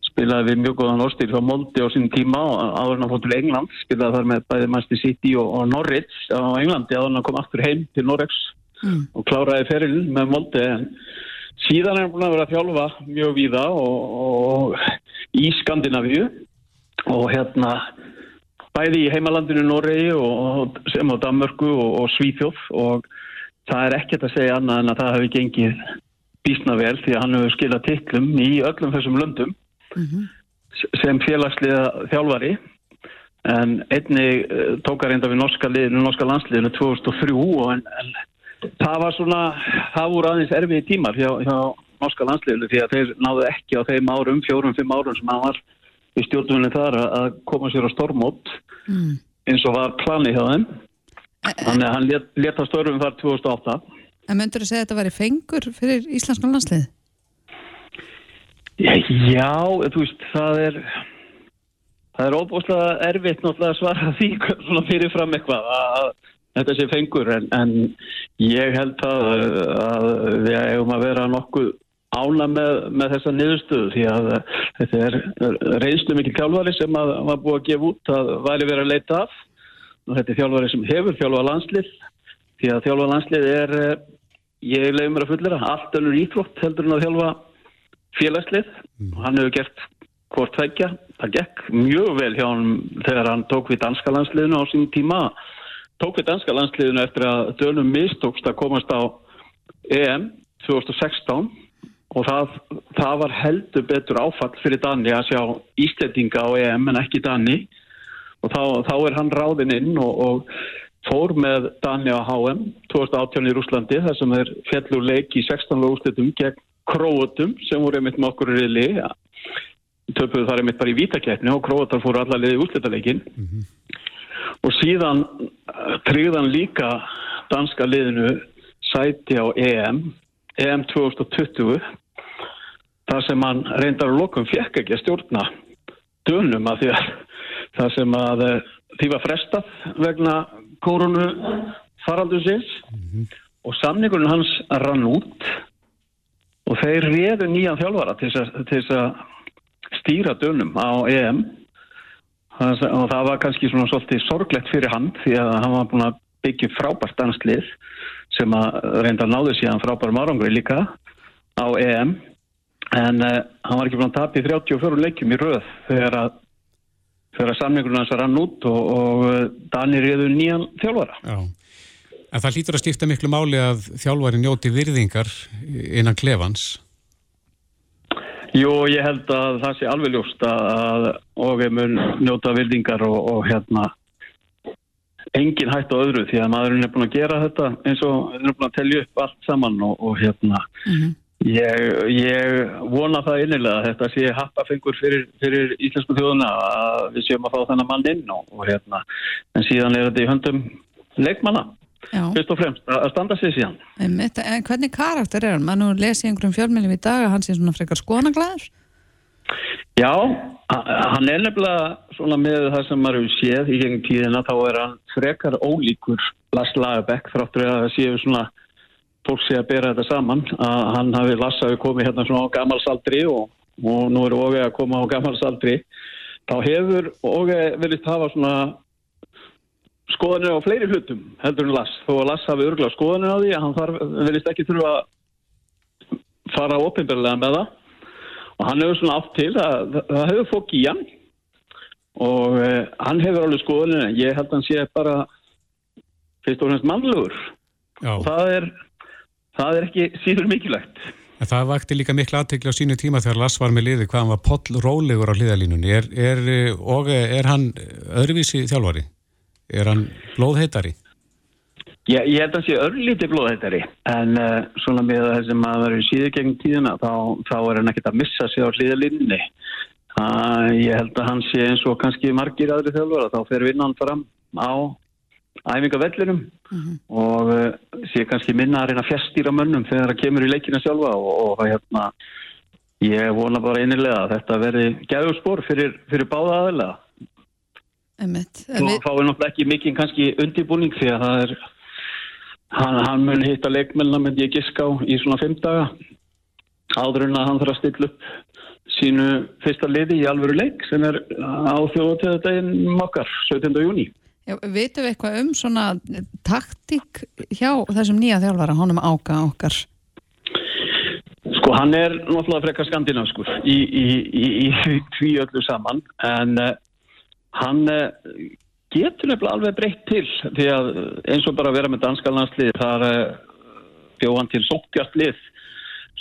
S7: spilaði við mjög góðan orðstýr frá Moldi á sín tíma og áður en hann fótt til England, spilaði þar með bæði Manchester City og, og Norwich á Englandi áður en hann kom aftur heim til Norregs
S3: Mm.
S7: og kláraði ferilin með Moldi en síðan er hann búin að vera að þjálfa mjög víða og, og í Skandinavíu. Og hérna bæði í heimalandinu Noregi og sem á Danmörku og, og Svíþjóð. Og það er ekkert að segja annað en að það hefur gengið bísna vel því að hann hefur skilað titlum í öllum þessum löndum s- sem félagsliða þjálfari. En einni uh, tók að reynda við norska, norska landsliðinu 2003 og en, en það var svona, það voru aðeins erfiði tímar hjá, hjá norska landsliðinu því að þeir náðu ekki á þeim árum, fjórum, fimm árum sem hann var í stjórnvunni þar að- að koma sér á stormót
S3: Mm.
S7: eins og var planið hjá þeim þannig að hann lét, lét að störfum þar 2008
S3: En myndur þú segja að þetta væri fengur fyrir íslenska landslið?
S7: Já, já, þú veist, það er það er óbúslega erfitt náttúrulega að svara því svona fyrirfram eitthvað að þetta sé fengur en, en ég held að, að við eigum að vera nokkuð ána með, með þessa niðurstöðu því að þetta er reynslu mikið þjálfari sem að var búið að gefa út að væri verið að leita af og þetta er þjálfari sem hefur þjálfa landslið því að þjálfa landslið er ég leiði mér að fullera allt önnur íþrótt heldur en að þjálfa félagslið. Og hann hefur gert hvort tveggja. Það gekk mjög vel hjá hann þegar hann tók við danska landsliðinu á sín tíma tók við danska landsliðinu eftir að dönum mistókst að komast á EM 2016 og það, það var heldur betur áfall fyrir Dani að sjá Íslandinga á EM en ekki Dani. Og þá, þá er hann ráðinn inn og, og fór með Dani á HM 2018 í Rúslandi þar sem þeir fjallur leik í 16 úrslitum gegn Króatum sem voru einmitt með okkur riðli. Ja. töpuðu þar einmitt bara í vítaketni og Króatar fóru allar liði úrslitaleikin og síðan uh, tryggðan líka danska liðinu sæti á EM EM 2020 þar sem hann reyndar að lokum fekk ekki að stjórna dönum að því að það sem að eh, því var frestað vegna korunu faraldusins og samningurinn hans rann út og þeir réðu nýjan þjálfara til þess að, stýra dönum á EM og það var kannski svona svolítið sorglegt fyrir hann því að hann var búin að byggja frábært danslið sem að reynda að náðu síðan frábærum árangri líka á EM en uh, hann var ekki búin að tapa í 34 leikjum í röð þegar að að samningurinn hans rann út og, og eh, Dani réðu nýjan þjálfara
S2: Já. En það hlýtur að skipta miklu máli að þjálfari njóti virðingar innan klefans.
S7: Jú, ég held að það sé alveg ljóst að, og við mun njóta virðingar og, og hérna engin hætt á öðru því að maðurinn er búin að gera þetta eins og við erum búin að telja upp allt saman og, og hérna ég, ég vona það innilega að þetta sé happafengur fyrir, fyrir íslensku þjóðuna að við séum að fá þennan mann inn og, og hérna en síðan er þetta í höndum leikmanna
S3: Já,
S7: fyrst og fremst að að standa sig síðan.
S3: Einmitt, en hvernig karakter er hann? Maður nú lesi einhverjum fjölmjölum í dag að hann sé svona frekar skonaglæður
S7: Já, ha- hann er nefnilega svona með það sem maður hefur séð í gengum tíðina þá er hann frekar ólíkur Lars Lagerbäck þráttur að séu svona fólk sé að bera þetta saman að hann hafi Lars hafi komið hérna svona á gammalsaldri og, og nú er Óge að koma á gammalsaldri þá hefur Óge verið hafa svona skoðanir á fleiri hlutum heldur en Lars þó að Lars hafi örgulega skoðanir á því að hann þarf, verðist ekki þurfa að fara opinberlega með það. Og hann hefur svona átt til að það hefur fók í hann. Og uh, hann hefur alveg skoðunni en ég held að hann sé bara fyrst og fremst mannlegur. Og það er, það er ekki síður mikilvægt.
S2: En það vakti líka miklu aðtekli á sínu tíma þegar Lass var með liði hvað hann var poll rólegur á hliðalínunni. Er, er, eh, og er hann öðruvísi þjálfari? Er hann blóðheitari?
S7: ég, ég held að hann sé örlítið blóðheitari en uh, svona með það sem að verður síður gegn tíðina þá, þá er hann ekkert að missa sig á hlýðalínni uh, ég held að hann sé eins og kannski margir aðri þjálfara þá fer vinnan fram á æfingavellinum og uh, sé kannski minna að reyna að fjastýra mönnum þegar það kemur í leikina sjálfa og, og hérna ég vona bara einilega að þetta verði gæður spór fyrir, fyrir báða aðelega
S3: Við,
S7: fáið náttúrulega ekki mikið kannski undirbúning því að það er hann, hann mun hitta leikmennina myndi ég giska á í svona fimm daga. Áður en að hann þarf að stilla upp sínu fyrsta liði í alvöru leik sem er á þjóðatöðadaginn okkar 17. júni
S3: já, vitum við eitthvað um svona taktík hjá þessum nýja þjálfara, honum áka okkar?
S7: Sko hann er náttúrulega frekar skandinavskur í, í, í, í því- því öllu saman en uh, hann uh, getur nefnilega alveg breytt til því að uh, eins og bara að vera með danska landslið þar uh, bjóð hann til sókjart lið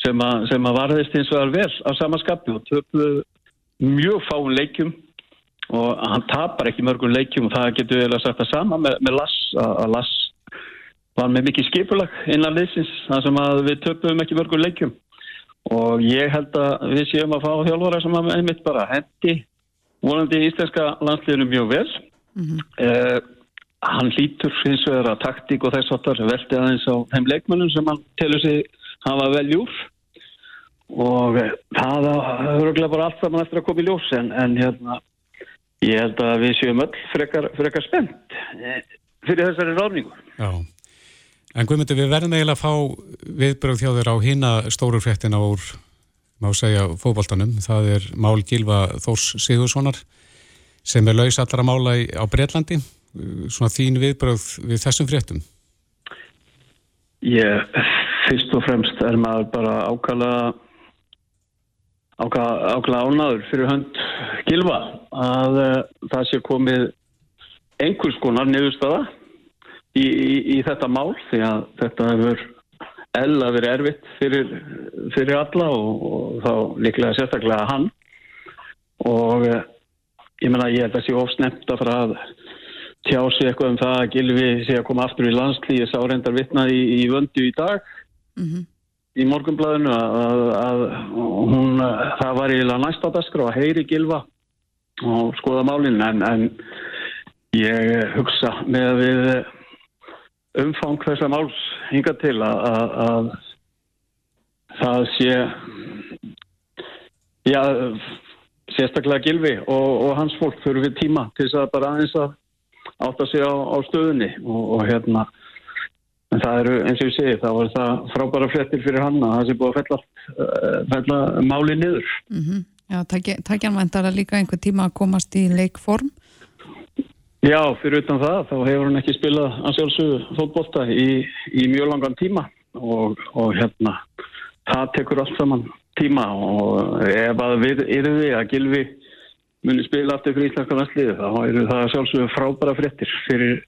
S7: sem, a, sem að varðist eins og er vel á sama skapi og töflu mjög fáum leikjum og hann tapar ekki mörgum leikjum. Og það getur að sagt það sama með, með Lass að, að Lass var með mikið skipulag innan liðsins þar sem að við töpum ekki mörgum leikjum. Og ég held að við séum að fá þjálfara sem að einmitt bara hendi vonandi íslenska landsliðinu mjög vel. Mm hann lítur hins vegar að taktík og þess áttar velti aðeins á þeim leikmönnum sem hann telur sig hafa veljúr og eh, það er örgulega bara allt saman eftir að koma í ljós en, en hérna ég held að við séum öll frekar, frekar spennt eh, fyrir þessari ráðningu.
S2: Já. En Guðmundur, við verðum eiginlega að fá viðbröð þjóður á hina stóru fréttina úr, má segja, fótboltanum. Það er mál Gilva Þórs Sigurssonar sem er laus allra mála í, á Breitlandi. Svona þín viðbröð við þessum fréttum.
S7: Ég, fyrst og fremst er maður bara ákala ákala ánaður fyrir hönd Gilva að uh, það sé komið einhvers konar niðurstaða í, í, í þetta mál því að þetta hefur ella verið erfitt fyrir, fyrir alla og, og þá líklega sérstaklega hann. Og uh, ég menna ég held að sé ofsnemt að fara að tjá sig eitthvað um það að Gilvi sé að koma aftur í landslí ég sá reyndar vitnað í, í vöndu í dag í morgunblæðinu að, að, að hún, það var eiginlega næst á dasgra að heyri Gilva og skoða málinn en, en ég hugsa með að við umfang þessa máls hinga til að, að, að það sé já sérstaklega Gilvi og, og hans fólk fyrir við tíma til þess að bara aðeins að átta sig á, á stöðunni og, og hérna en það eru eins og ég segi það var það frábæra flettir fyrir hann að það sé búið að fella, uh, fella máli niður.
S3: Já, takja hann væntar líka einhver tíma að komast í leikform
S7: Já, fyrir utan það þá hefur hann ekki spilað að sjálfsögðu fótbolta í, í mjög langan tíma og, og hérna það tekur allt saman tíma og ef að við erum við að Gilvi muni spila aftur fyrir íslenska landsliði þá eru það sjálfsögðu frábæra frettir fyrir,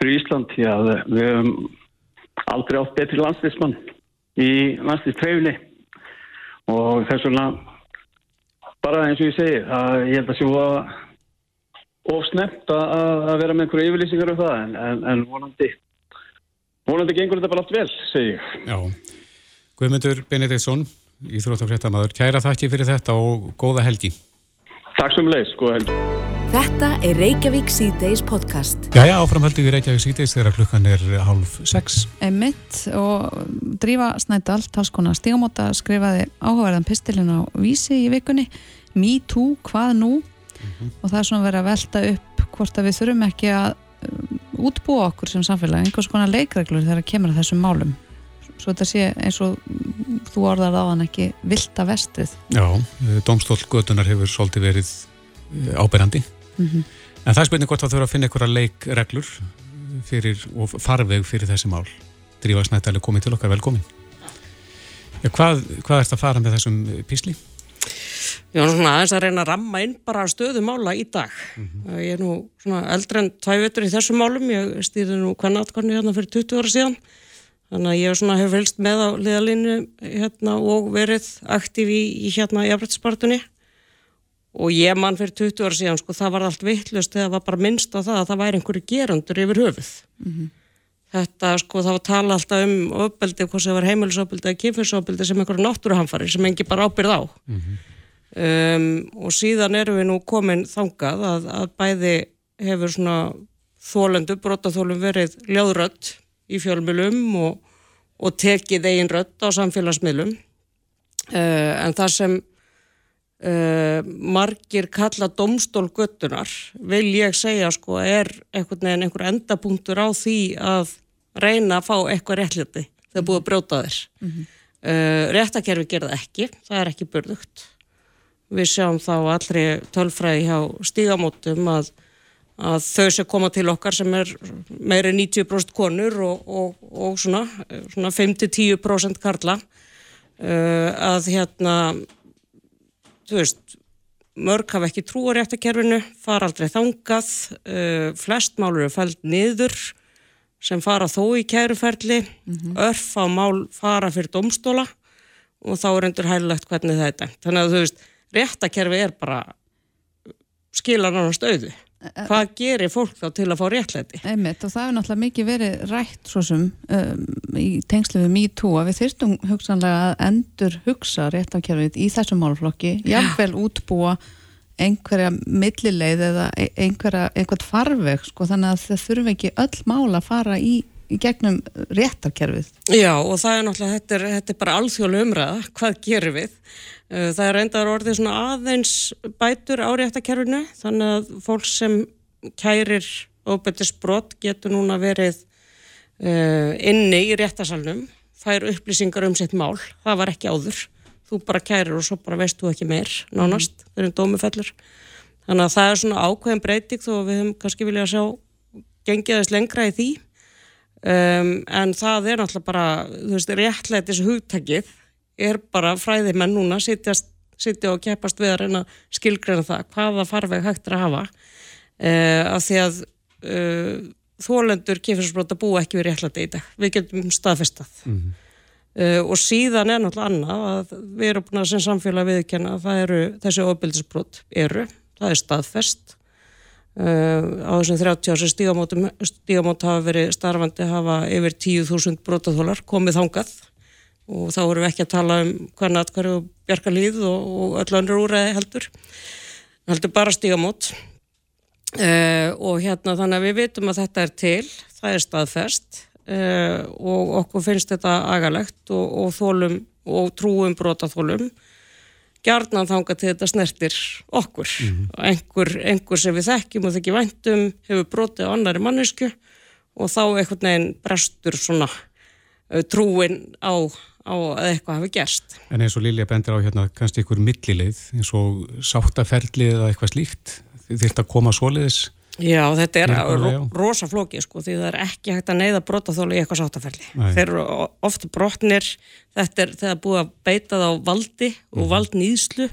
S7: fyrir Ísland því að við hefum aldrei átt betri landsliðsmann í landsliðstreyfni og þess vegna bara eins og ég segi, það, ég held að sjó að of snemt að, að vera með einhverju yfirlýsingar um það en, en, en vonandi vonandi gengur þetta bara allt vel, segi ég.
S2: Já, Guðmundur Benediktsson, Íþróttafréttamaður, kæra þakki fyrir þetta og góða helgi.
S7: Takk sem leis, góða helgi.
S1: Þetta er Reykjavík C-Days podcast.
S2: Jæja, áframhaldið við Reykjavík C-Days þegar klukkan er hálf sex.
S3: Emitt og Drífa Snædal, talskona Stígamóta, skrifaði áhugaverðan pistilin á vísi í vikunni Me Too, hvað nú? Og það er svona verið að velta upp hvort að við þurfum ekki að um, útbúa okkur sem samfélag, einhvers konar leikreglur þegar kemur að þessum málum. Svo þetta sé eins og þú orðar á hann ekki vilda vestrið
S2: Já, domstól gödunar hefur svolítið verið eh, áberandi.
S3: Mhm.
S2: en það er spurning hvort það þurfa að finna einhverja leikreglur fyrir, og farveg fyrir þessi mál. Drífa Snættæli komið til okkar, velkomin. Já, hvað, hvað ert að fara með þessum písli?
S8: Ég var svona aðeins að reyna að ramma inn bara stöðumála í dag. Ég er nú svona eldri en tvævitur í þessum málum, ég stýði nú hvernig atkvæmni hérna fyrir 20 ára síðan. Þannig að ég svona hefur fylgst með á liðalínu hérna og verið aktív í, í hérna jafnrættispartunni. Og ég mann fyrir 20 ára síðan, sko, það var allt vittlust þegar það var bara minnst á það að það væri einhverju gerandur yfir höfuð. Þetta, sko, það var tala alltaf um ofbeldi, hvort sem var heimilisofbeldi eða kynfyrsofbeldi sem einhverju náttúruhamfari sem engi bara ábyrð á. Um, og síðan erum við nú komin þangað að, að bæði hefur svona þólendu, brotaþólum verið ljóðrött í fjölmjölum og, og tekið eigin rött á samfélagsmiðlum. Uh, en það sem uh, margir kalla domstólgöttunar vil ég segja sko er einhvern veginn einhver endapunktur á því að reyna að fá eitthvað réttliti þegar búið að brjóta þér. Uh, réttakerfi gerða ekki, það er ekki burðugt við sjáum þá allri tölfræði hjá stígamótum að, að þau sem koma til okkar sem er meiri 90% konur og, og, og svona, svona 5-10% karla uh, að hérna þú veist mörg hafa ekki trúar í eftirkerfinu fara aldrei þangað uh, flest málur eru fælt niður sem fara þó í kæruferli örf á mál fara fyrir domstóla og þá er endur hægilegt hvernig það er dæmt. Þannig að þú veist réttakerfi er bara skila nánast auðu. Hvað gerir fólk þá til að fá réttlæti?
S3: Einmitt, og það hefur náttúrulega mikið verið rætt svo sem um, í tengslu við MeToo að við þyrstum hugsanlega að endur hugsa réttarkerfið í þessum málflokki jafnvel útbúa einhverja millileið eða e- einhverja, einhvert farveg sko þannig að það þurfi ekki öll mál að fara í, í gegnum réttarkerfið.
S8: Já og það er náttúrulega, þetta er, þetta er bara alþjóðlega umræða, hvað gerir við? Uh, Það er reyndar orðið svona aðeins bætur á réttakerfinu þannig að fólk sem kærir óbættisbrot getur núna verið uh, inni í réttasalnum, fær upplýsingar um sitt mál, það var ekki áður. Þú bara kærir og svo bara veist þú ekki meir nánast þegar en dómi fellur. Þannig að það er svona ákveðin breyting þó við höfum kannski vilja sjá gengið þess lengra í því. Um, en það er náttúrulega bara, þú veist, réttlætis hugtakið er bara fræðimenn núna sitjast, sitja og keppast við að reyna skilgreina það, hvaða farveg hægt er að hafa. Uh, af því að uh, þólendur kynfyrsbrota búa ekki við réttlæti í dag. Við getum staðfestað. Uh, og síðan er náttúrulega annað að við erum búin að sem samfélag viðkenna að það eru, þessi ofbildisbrot eru, það er staðfest á þessum 30 árs stígamót hafa verið starfandi hafa yfir 10.000 brotaþólar komið þangað. Og þá erum við ekki að tala um hvernig atkværi og bjarkalíð og, og öll önnur úræði heldur. Heldur bara stígamót. Uh, og hérna þannig að við vitum að þetta er til það er staðfest. Uh, og okkur finnst þetta agalegt og, og þólum og trúum brotaþólum gjarnan þanga til þetta snertir okkur og einhver, einhver sem við þekkjum og þekki væntum hefur brotið á annari mannesku og þá einhvern veginn brestur svona trúin á, á að eitthvað hafi gerst.
S2: En eins og Lilja bendir á hérna kannski ykkur millileið eins og sáttaferli eða eitthvað slíkt þýrt að koma svoleiðis
S8: Já, þetta er ro rosa flóki sko því það er ekki hægt að neyða brotaþólu í eitthvað sáttaferli. Þeir eru oft brotnir, þetta er þegar búið að beita það á valdi og valdnýðslu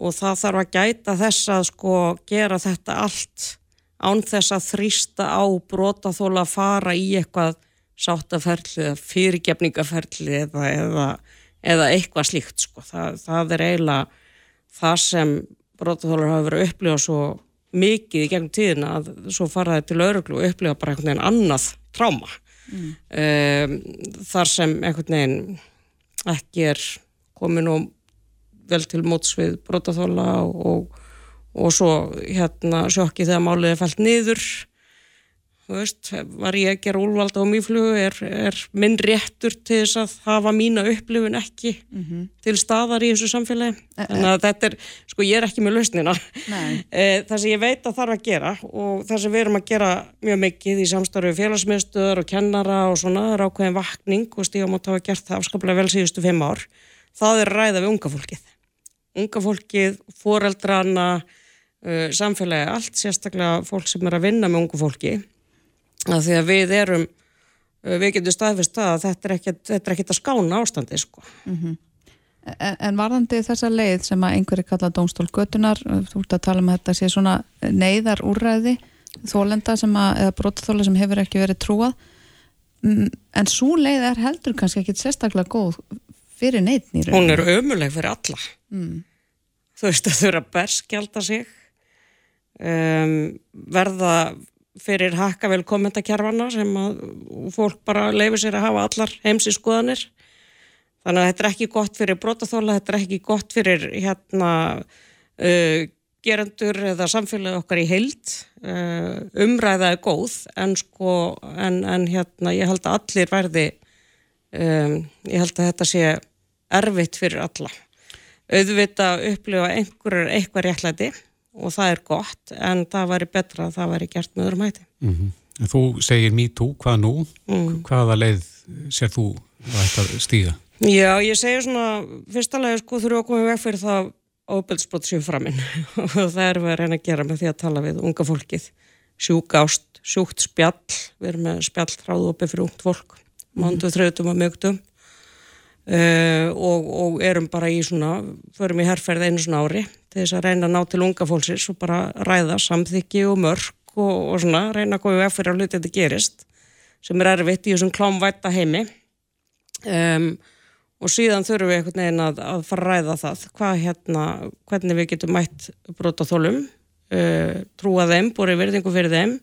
S8: og það þarf að gæta þess að sko gera þetta allt án þess að þrýsta á brotaþóla að fara í eitthvað sáttaferli eða fyrirgefningaferli eða, eða, eða eitthvað slíkt sko. Það, það er eiginlega það sem brotaþólar hafa verið að upplifa svo mikið í gegnum tíðina að svo fara það til öruglu og upplifa bara einhvern veginn annað tráma mm. þar sem einhvern veginn ekki er komin og vel til móts við brotaþóla og, og svo hérna sjokki þegar málið er fælt niður veist, var ég að gera úlvalda á mýflugu, er, er minn réttur til þess að hafa mína upplifun ekki til staðar í þessu samfélagi, þannig að þetta er sko ég er ekki með lausnina. Eh, það sem ég veit að þarf að gera og það sem við erum að gera mjög mikið í samstarfi félagsmiðstöðar og kennara og svona, það er ákveðin vakning og stígamótt hafa gert það afskaplega vel síðustu fimm ár, það er að ræða við unga fólkið. Unga fólkið, foreldrana samfélagi, allt sérstaklega fólk sem er að vinna með ungu fólki að því að við erum uh, við getum staðfist það að þetta er ekkert, þetta er ekkert að skána ástandi sko.
S3: En, en varðandi þessa leið sem að einhverju kalla dómstól götunar, þú ert að tala um að þetta sé svona neyðar úrræði þólenda sem að, eða brotaþóla sem hefur ekki verið trúað. Mm, en svo leið er heldur kannski ekki sérstaklega góð fyrir neittn í
S8: hún er ömuleg fyrir alla. Þú veist að þau eru að berskjálta sig um, verða fyrir hakkavel kommentarkerfana sem að fólk bara leifir sér að hafa allar heimsi skoðanir þannig að þetta er ekki gott fyrir brotaþóla, þetta er ekki gott fyrir hérna uh, gerendur eða samfélagi okkar í heild. Uh, umræða er góð en sko en, en hérna ég held að allir verði um, ég held að þetta sé erfitt fyrir alla. Auðvita upplifa einhverjur eitthvað réttlæti og það er gott en það væri betra að það væri gert með öðrum hætti.
S2: Mm Þú segir me too, hvað nú?
S8: Mm.
S2: Hvaða leið sér þú að þetta stíga?
S8: Já, ég segja svona, fyrsta lagi sko þurfum við að koma veg fyrir það ábyrðsbrot séu framinn og það erum við að reyna að gera með því að tala við unga fólkið. Sjúk ást, sjúkt spjall. Við erum með spjall tráðu opið fyrir ungt fólk. Mándu, þrautum og mögtum uh, og, og erum bara í svona, förum í herrferð einu svona ári til þess að reyna að ná til unga fólksins og bara ræða samþykki og mörg og, og svona, reyna að koma veg fyrir að hluti þetta gerist sem er erfitt í þessum klámvætta heimi. Um, og síðan þurfum við einhvern veginn að, að fara að ræða það hvað hérna, hvernig við getum mætt brotaþólum uh, trúa þeim, búið verðingu fyrir þeim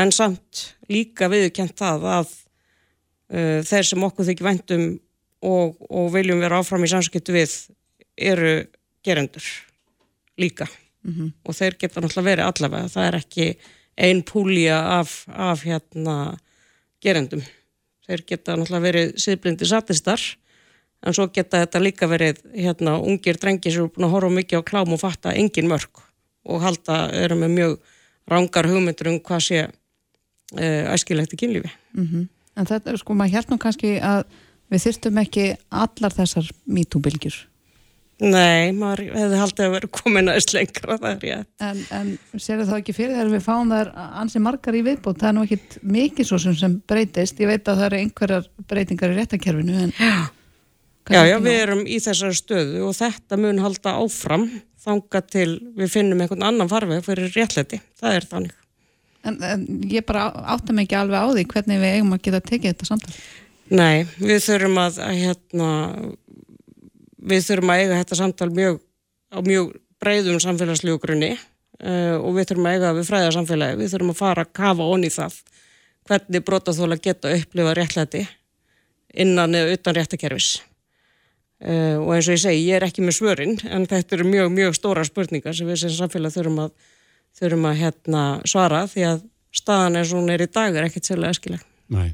S8: en samt líka viðkjent það að uh, þeir sem okkur þykir væntum og, og viljum vera áfram í samskiptu við eru gerendur líka. Og þeir geta náttúrulega verið allavega. Það er ekki ein púlja af, af hérna gerendum. Þeir geta náttúrulega verið síðblindi satistar en svo geta þetta líka verið hérna ungir drengi sem eru búin að horfa mikið á klám og fatta engin mörg og halda eru með mjög rángar hugmyndur um hvað sé uh, æskilegt í kynlífi.
S3: En þetta, sko, maður held nú kannski að við þyrstum ekki allar þessar MeToo-bylgjur.
S8: Nei, maður hefði haldið að vera komin aðeins lengra það er ég
S3: En, en sér þá ekki fyrir þegar við fáum þær ansi margar í viðbót, það er nú ekkit mikið svo sem, breytist. Ég veit að það eru einhverjar breytingar í réttakerfinu, en...
S8: Já, já, við erum í þessari stöðu og þetta mun halda áfram þanga til við finnum einhvern annan farveg fyrir réttlæti, það er þannig
S3: En, en ég bara átta mig ekki alveg á því hvernig við eigum að geta tekið þetta samtal.
S8: Nei, við þurfum að, að hérna, við þurfum að eiga þetta samtal mjög, á mjög breyðum samfélagslegu grunni uh, og við þurfum að eiga við fræða samfélagi, við þurfum að fara að kafa onni það hvernig brotaþóla geta upplifa réttlæti innan eða utan réttakerfis. Uh, og eins og ég segi, ég er ekki með svörin en þetta eru mjög, mjög stóra spurningar sem við sem samfélag þurfum að, þurfum að hérna, svara því að staðan eins og hún er í dag er ekkert sérlega eskileg.
S2: Nei.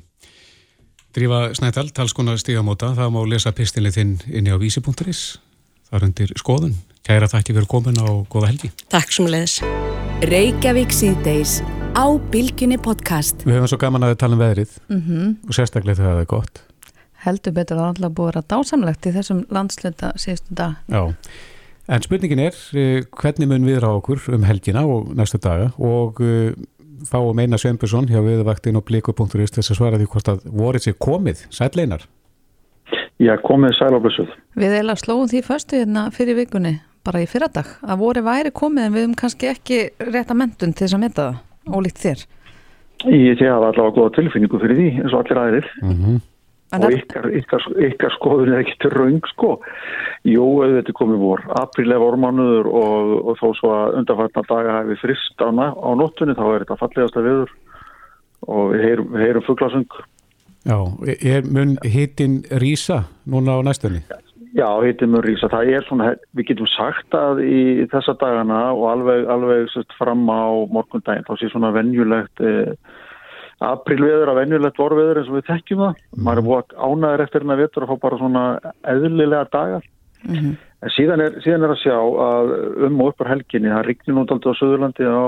S2: Drífa Snædal, talskonar stígamóta, það má lesa pistilið þinn inni á vísi.is. Það er undir skoðun. Kæra þakki fyrir komin á góða helgi.
S8: Takk sem leiðis.
S1: Reykjavík síðdeis á Bilginni podcast.
S2: Við höfum svo gaman að tala um veðrið
S3: Mm
S2: og sérstaklega þegar það er gott.
S3: Heldur betur að alltaf búið að vera dásamlegt í þessum landsluta síðustu dag.
S2: Já. En spurningin er eh, hvernig mun við rá okkur um helgina og næstu daga og uh, fáum Einar Sveinbjörnsson hjá viðvaktin og bliku.is þess að svara því hvort að vorið sér komið. Sætleinar.
S9: Já, komið sæláblössuð.
S3: Við eiginlega slóum því föstu hérna fyrir vikunni, bara í fyrradag, að voru væri komið en við höfum kannski ekki rétta mentun til þess að metta það, ólíkt þér.
S9: Ég sé að allavega góða tilfinningu fyrir því eins og allir aðrir.
S2: Mm
S3: En
S9: og ykkar, ykkar, ykkar skoðun er ekki til raung sko. Jú, auðvitað komið vor. Apríl er vormánuður og, og þó svo að undanfarnar daga hefði frist á, á nóttunni þá er þetta fallegasta viður og við heyrum, heyrum fuglasung.
S2: Já, er mun hitin rísa núna á næstunni?
S9: Já, hittum við rísa. Það er svona, við getum sagt að í þessa dagana og alveg, alveg sett, fram á morgundaginn þá sé svona venjulegt eh, aprílveður að venjulegt vorveður eins og við þekkjum það. Maður er búið ánæður eftir hennar vetur að fá bara svona eðlilega dagar. En síðan er, síðan er að sjá að um og uppar helginni, það rignir nú aldrei á Suðurlandi á,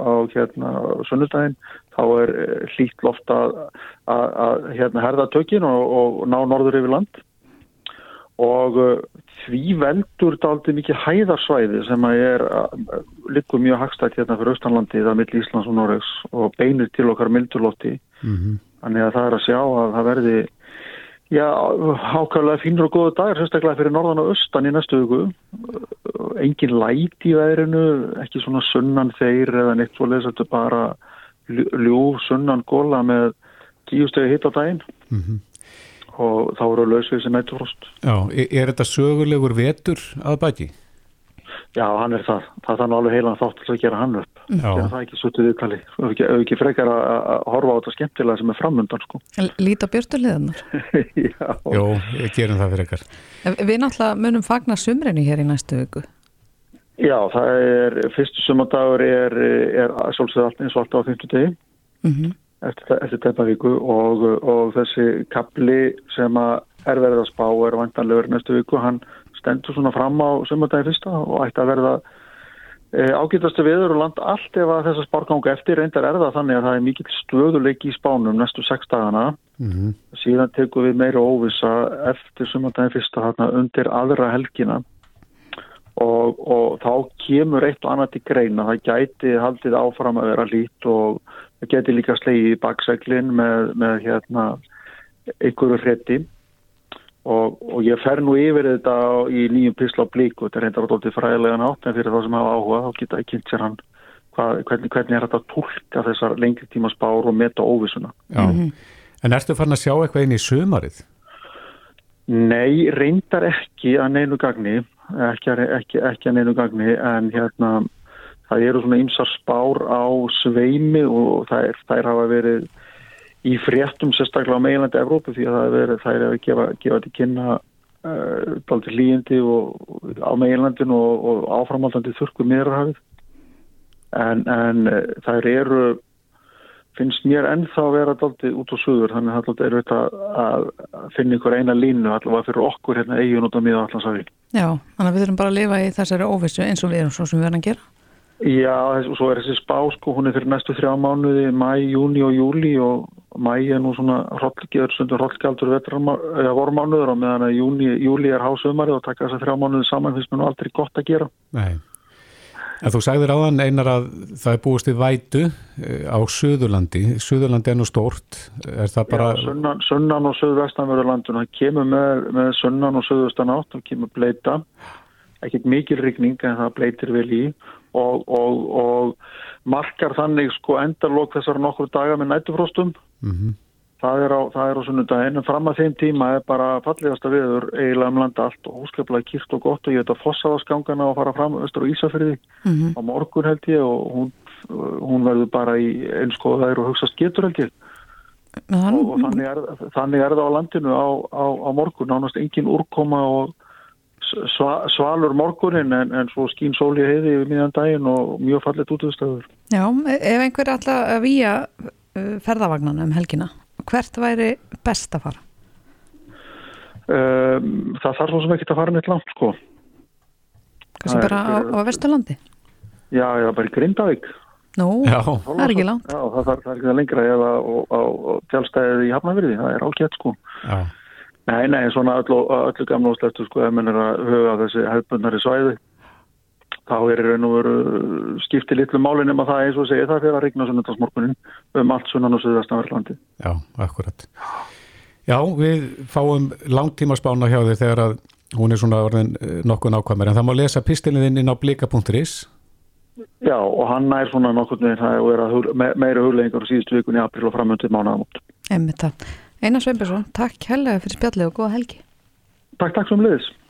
S9: á hérna, sunnudaginn, þá er eh, hlýtt loft að, að, að hérna, herða tökin og, og ná norður yfir land og uh, því veldur dálítið mikið hæðarsvæði sem að er uh, liggur mjög hagstætt hérna fyrir Austanlandi það mill Íslands og Noregs og beinir til okkar mildurlotti
S2: Mm
S9: þannig að það er að sjá að það verði já, ákvæmlega fínur og góðu dagar sérstaklega fyrir norðan og austan í næstu Uh, engin læt í veðrinu ekki svona sunnan þeir eða neitt svo er bara ljú- ljúf sunnan góla með tíustegi hitt á daginn.
S2: Mhm.
S9: Og þá eru lausvið sem nættufrost
S2: Já, er, er þetta sögulegur vetur að baki?
S9: Já, hann er það. Það þannig alveg heilan þátt til að gera hann upp.
S2: Já.
S9: Já. Það er ekki suttuð viðkali. Ef ekki, ekki frekar að að horfa á þetta skemmtilega sem er framundan, sko.
S3: Líta björtuleðunar.
S9: Já.
S2: Jó, ég gerum það fyrir ykkar.
S3: Við náttúrulega munum fagna sumrinu hér í næstu viku.
S9: Já, það er, fyrstu sumandagur er, er svolítið allt eins og allt á 50 degi
S3: Mm
S9: eftir, eftir teppavíku og, og þessi kapli sem er verið að spá er vantanlegur næstu viku. Hann stendur svona fram á sumandagi fyrsta og ætti að verða e, ágætastu viður og land allt ef að þessa spárgangu eftir. Reyndar er það þannig að það er mikill stöðuleik í spánum næstu sex dagana.
S2: Mm
S9: síðan tekum við meira óvisa eftir sumandagin fyrsta undir aðra helgina og, og þá kemur eitt og annað til greina. Það gæti haldið áfram að vera lít og það gæti líka slegið í bakseglin með, með hérna einhverju hretti og, og ég fer nú yfir þetta í nýjum písla á blíku, þetta er reyndar áttið fræðilega nátt en fyrir þá sem hafa áhuga þá geta ég kynnt sér hann. Hvað, hvernig, hvernig er þetta að tólka þessar lengri tíma spár og meta óvisuna
S2: Já. En ertu farin að sjá eitthvað inn í sumarið?
S9: Nei, reyndar ekki að neinu gagni, ekki, ekki, ekki að neinu gagni, en hérna það eru svona ymsar spár á sveimi og er, þær hafa verið í fréttum sérstaklega á meilandi Evrópu því að það er verið, þær hefur gefa, gefa til kynna uh, og, og á meilandin og, og áframaldandi þurrku meðrahafið en, en uh, þær eru finnst mér ennþá að vera daldið út á suður þannig að það er auðvitað að að finna ykkur eina línu allavega fyrir okkur hérna eigin út á miða allansafi.
S3: Já, þannig að við þurfum bara að lifa í þessari óvissu eins og við erum svo sem við erum að gera.
S9: Já, þess, og svo er þessi spá sko, hún er fyrir næstu þrjá mánuði, mæ, júni og júli og mæ er nú svona hrollgjör, stundur hrollgjaldur vormánuður og meðan að júni, júli er hásumari og taka þess að þrjá mánuði saman finnst mér nú aldrei gott að gera.
S2: Nei. En þú sagðir áðan einar að það er búist í vætu eh, á Suðurlandi. Suðurlandi er nú stórt. Er það bara...
S9: Já, sunnan, sunnan og söðvestanverður landun, það kemur með, með sunnan og söðvestan átt, það kemur bleita, ekkert mikil rigning en það bleitir vel í og, og, og markar þannig sko endarlók þessar nokkur daga með nætufróstum.
S2: Mm
S9: Það er á, á sunnudaginn en fram að þeim tíma er bara fallegasta viður eiginlega um landa allt og óskaplega kýrt og gott og ég veit að fossaðaskangana og fara fram östur og Ísafyrði
S3: Mhm.
S9: á morgun held ég og hún, hún verður bara í einskoðaðir og hugsa getur held ég
S3: Þann,
S9: og, og þannig, er, þannig er það á landinu á, á, á morgun, nánast engin úrkoma og sva, svalur morgunin en, en svo skín sóli heiði yfir miðan daginn og mjög fallet útöðstöður.
S3: Já, ef einhver ætla að výja ferðavagnana um helgina, hvert væri best að fara?
S9: Um, það þarf svo sem ekki að fara neitt langt sko.
S3: Kanski bara á, á Vesturlandi?
S9: Já, já, bara í Grindavík.
S3: Nú,
S2: Já.
S3: það er ekki langt.
S9: Já, það þarf það er ekki það lengra eða á, tjálstæðið í Hafnafyrði, það er ágætt sko.
S2: Já.
S9: Nei, nei, svona öllu, öllu gamla og slettu sko, ef menn er að huga þessi hefðbundnari svæði, þá er í raun og veru skipti litlu málin um að það eins og segja það fyrir að regna sunnundagsmorgunin um allt sunnan og suðvestanverðlandi.
S2: Já, akkurat. Já, við fáum langtíma spána hjá þér þegar að hún er svona orðin eh, nokkuð nákvæmur en það má lesa pistilin inn á blika.is
S9: Já, og hann er svona nokkurn veginn það er að vera hug, me, meira hugleggingar á síðustu vikunni í april og framöndið mánuðamótt.
S3: Einmitt það. Einar Sveinbjörnsson, takk helga fyrir spjallið og góða helgi
S9: Takk, takk